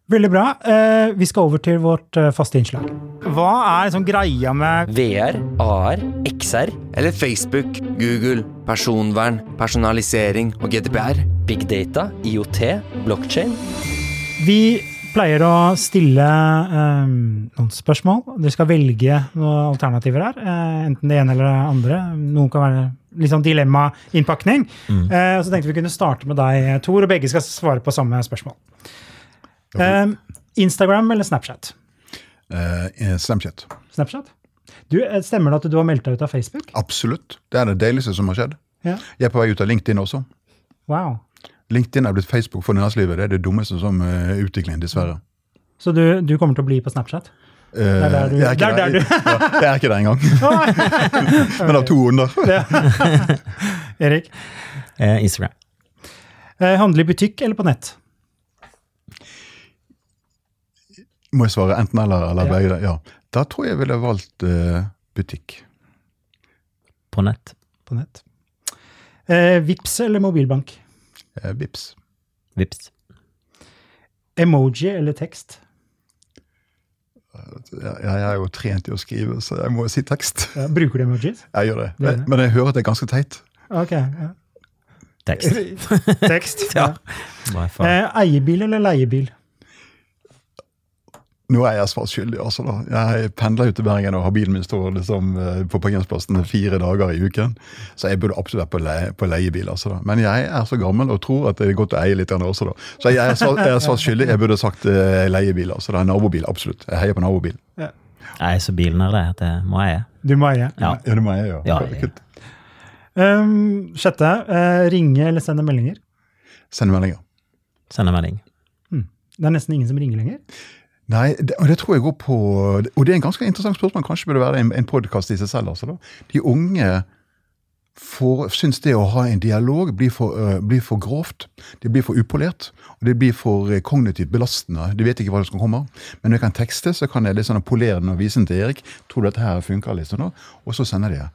Veldig bra. Eh, vi skal over til vårt eh, faste innslag. Hva er liksom greia med VR, AR, XR eller Facebook, Google, personvern, personalisering og GDPR? Big data, IoT, blockchain? Vi pleier å stille eh, noen spørsmål. Dere skal velge noen alternativer her. Eh, enten det ene eller det andre. Noen kan være sånn dilemma-innpakning. Eh, så tenkte vi kunne starte med deg, Tor, og begge skal svare på samme spørsmål. Eh, Instagram eller Snapchat? Eh, Snapchat. Snapchat? Du, stemmer det at du har meldt deg ut av Facebook? Absolutt. Det er det deiligste som har skjedd. Ja. Jeg er på vei ut av LinkedIn også. Wow. LinkedIn er blitt Facebook for næringslivet. Det er det dummeste som uh, utviklingen, dessverre. Så du, du kommer til å bli på Snapchat? Eh, er der du- jeg, er ikke det er der du- [laughs] ja, jeg er ikke der engang. [laughs] Men av to onder. [laughs] Erik? Eh, Instagram. Eh, handle i butikk eller på nett? Må jeg svare enten eller, eller Ja. begge? Ja. Da tror jeg jeg ville valgt uh, butikk. På nett. På nett. Eh, Vips eller mobilbank? Eh, Vips. Vips. Emoji eller tekst? Jeg, jeg er jo trent i å skrive, så jeg må jo si tekst. Ja, bruker du emojis? Jeg gjør det. Det det. Men, men jeg hører at det er ganske teit. Ok. Ja. Tekst. [laughs] Tekst. [laughs] Ja. ja. Eh, eiebil eller leiebil? Nå er jeg svart skyldig. altså da. Jeg pendler ut til Bergen og har bilen min står liksom eh, på parkeringsplassen fire dager i uken. Så jeg burde absolutt vært på, leie, på leiebil. altså da. Men jeg er så gammel og tror at det er godt å eie litt også. da. Så jeg er svart, jeg er svart skyldig. Jeg burde sagt eh, leiebil. altså da. Nabobil, absolutt. Jeg heier på nabobil. Jeg er så bilnerd det at det må jeg. Du må eie. Ja. Ja, det må jeg gjøre. Ja, Det er. Um, sjette. Uh, ringe eller sende meldinger? Send meldinger. Send melding. melding. Det er nesten ingen som ringer lenger. Nei, det, og det tror jeg går på Og det er en ganske interessant spørsmål. Kanskje burde være en, en podkast i seg selv. altså da. De unge for, syns det å ha en dialog blir for, uh, blir for grovt. Det blir for upolert. Og det blir for øh, kognitivt belastende. De vet ikke hva som kommer. Men når jeg kan tekste, så kan jeg liksom polere den og vise den til Erik. Tror du dette her funker? liksom da? Og så sender de.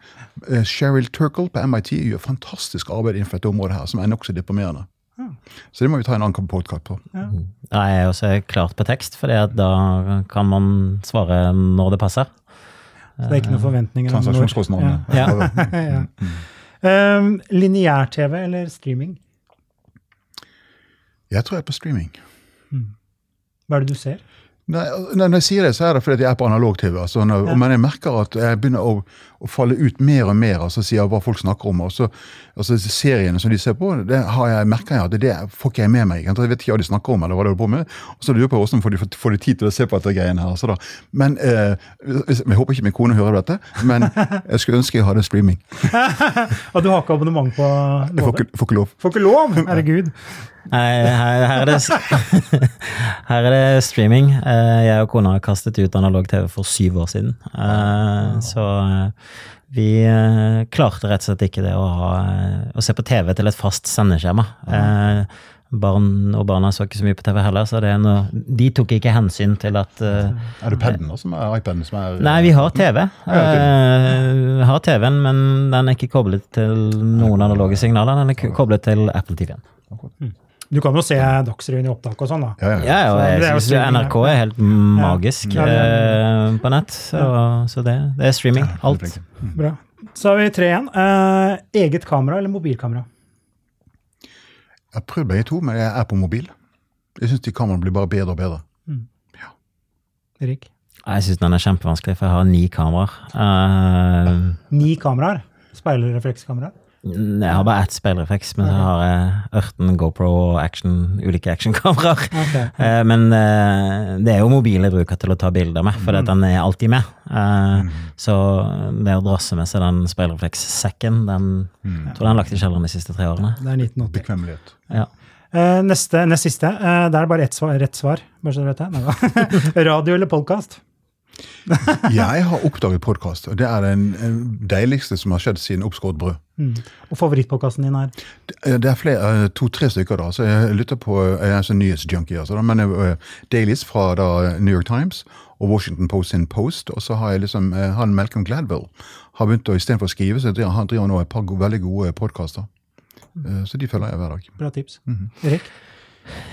Uh, Cheryl Turkle på MIT gjør fantastisk arbeid innenfor dette området her, som er nokså deprimerende. Så det må vi ta en annen podkast på. Ja. Ja, jeg er også klart på tekst, for da kan man svare når det passer. Så det er ikke noen forventninger om når- Transaksjonskostnadene. Ja. ja. [laughs] Um, Lineær-TV eller streaming? Jeg tror jeg er på streaming. Hva er det du ser? Nei, Når jeg sier det, så er det fordi jeg er på analog-TV. Altså, Ja. Men jeg merker at jeg begynner å, å falle ut mer og mer. altså sier hva folk snakker om. og så, altså Seriene som de ser på, det har jeg, merker jeg at det får ikke jeg med meg. Jeg vet ikke hva de snakker om, eller hva de holder på med. Og så lurer jeg på hvordan får de, får de tid til å se på dette greiene her. Altså, da. Men eh, hvis- Jeg håper ikke min kone hører dette, men jeg skulle ønske jeg hadde streaming. [laughs] Og du har ikke abonnement på Jeg får ikke, får ikke lov. Får ikke lov! Herregud. Nei, her, her, er det, [laughs] her er det streaming. Eh, Jeg og kona har kastet ut analog-TV for syv år siden. Eh, Så eh, vi eh, klarte rett og slett ikke det å, ha, å se på TV til et fast sendeskjema. Eh, Barn og barna så ikke så mye på TV heller, så det noe, de tok ikke hensyn til at eh, Er det paden som er iPaden som er Nei, vi har TV. Eh, Vi har TV-en, men den er ikke koblet til noen analoge signaler. Den er koblet til Apple TV-en. Du kan jo se Dagsrevyen i opptak og sånn, da. Ja, ja. Ja, og jeg syns NRK er helt magisk Ja. eh, på nett. Så, så det, det er streaming. Alt. Bra. Så har vi tre igjen. Eh, eget kamera eller mobilkamera? Jeg har prøvd begge to, men jeg er på mobil. Jeg syns de kameraene blir bare bedre og bedre. Erik? Jeg syns den er kjempevanskelig, for jeg har ni kameraer. Uh, Ni kameraer. Speilreflekskamera. Jeg har bare ett speilrefleks, men så har jeg ørten GoPro og action, ulike actionkameraer. [laughs] Okay. Eh, Men eh, det er jo mobil jeg bruker til å ta bilder med, for den er alltid med. Eh, Så det å drasse med seg den speilreflekssekken, den jeg tror den er lagt i kjelleren de siste tre årene. Det er 1980. Bekvemmelighet. Ja. Eh, neste, nest siste. Eh, det er bare ett svar, rett svar. Bare så du vet det. [laughs] Radio eller podkast? [laughs] Jeg har oppdaget podkast, det er den eh, deiligste som har skjedd siden oppskåret brød. Mm. Og favorittpodkasten din er? Det det er flere, eh, to-tre stykker, da. så Jeg lytter på jeg er sånn nyhetsjunkie. Altså, da, men uh, Dailies fra da, New York Times og Washington Post sin Post. Og så har jeg liksom uh, han Malcolm Gladwell har begynt å istedenfor å skrive, så driver han driver nå et par veldig gode podkaster. Så de følger jeg hver dag. Bra tips. Erik?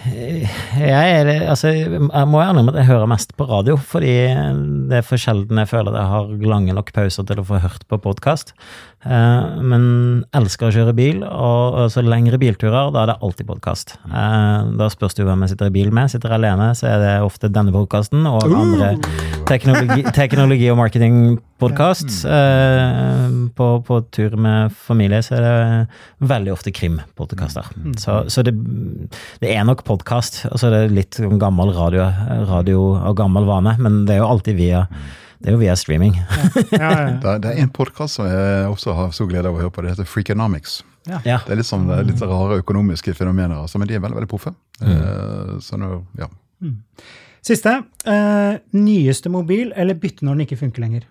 Jeg, er, altså, jeg må gjerne at jeg hører mest på radio, fordi det er for sjelden jeg føler at jeg har lange nok pauser til å få hørt på podkast. Men elsker å kjøre bil, og så lengre bilturer, da er det alltid podkast. Da spørs det jo hvem jeg sitter i bil med. Sitter jeg alene, så er det ofte denne podkasten og andre teknologi, teknologi- og marketingpodkast. På, på tur med familie så er det veldig ofte krimpodkaster. Så, så det, det er nok podkast. Og så er det litt gammel radio, radio og gammel vane, men det er jo alltid via det er jo via streaming. Ja, ja, ja. [laughs] Det det er en podkast som jeg også har stor glede av å høre på. Det heter Freakonomics. Ja. Det er litt sånn er litt rare økonomiske fenomener, altså, men de er veldig veldig proffe. Mm. så nå, ja. Siste. Eh, nyeste mobil eller bytte når den ikke funker lenger?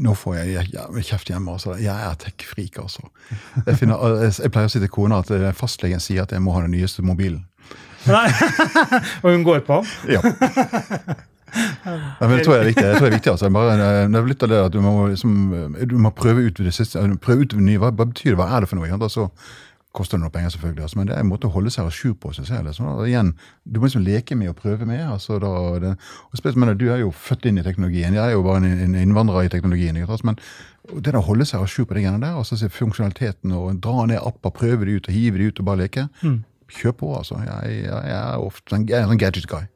Nå får jeg kjeft hjemme. altså. Jeg er tech-freak, altså. Jeg, finner, jeg, pleier å si til kona at eh, fastlegen sier at jeg må ha den nyeste mobilen. [laughs] Og hun går på? Ja. [laughs] Ja, men det tror jeg er viktig. Jeg tror det er viktig altså. Bare, eh, det er litt av det at du må, liksom, du må prøve ut det siste, prøve ut det nye. Hva, betyr det? Hva er det for noe? sant? Altså, koster det noe penger, selvfølgelig. Altså, men det er en måte å holde seg à jour på. synes jeg. Liksom. Og igjen, du må liksom leke med og prøve med. Altså, da, det, og spesielt, men Du er jo født inn i teknologien. Jeg er jo bare en, en innvandrer i teknologien. Ikke? Men det å holde seg à jour på de greiene der, altså se funksjonaliteten og dra ned apper, prøve de ut og hive de ut og bare leke, kjør på, altså. Jeg, jeg, jeg er ofte en, jeg er en gadget guy.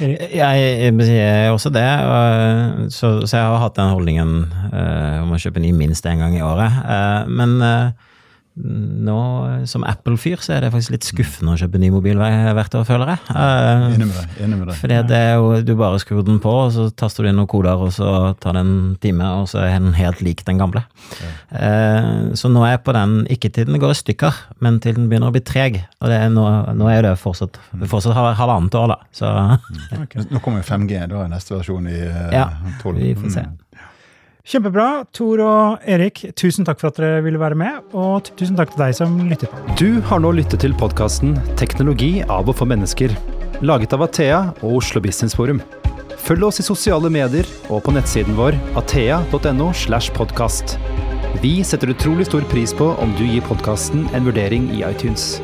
Jeg, jeg er også det, så, så jeg har hatt den holdningen uh, om å kjøpe ny minst én gang i året. Uh, men eh, nå, som Apple-fyr, så er det faktisk litt skuffende å kjøpe ny mobil hver- hvert år, føler jeg. Eh, Enig med deg. enig med deg. fordi det er jo, du bare skrur den på, og så taster du inn noen koder, og så tar det en time, og så er den helt lik den gamle. Eh, så nå er jeg på den, ikke til den går i stykker, men til den begynner å bli treg. Og det er nå, nå er det fortsatt, fortsatt halv- halvannet år, da. Så [laughs] Nå kommer jo 5G, da er neste versjon i 12. Ja, 12. vi får se. Mm. Kjempebra. Tor og Erik, tusen takk for at dere ville være med, og tusen takk til deg som lytter på. Du har nå lyttet til podkasten 'Teknologi av og for mennesker', laget av Athea og Oslo Business Forum. Følg oss i sosiale medier og på nettsiden vår athea.no. slash podcast. Vi setter utrolig stor pris på om du gir podkasten en vurdering i iTunes.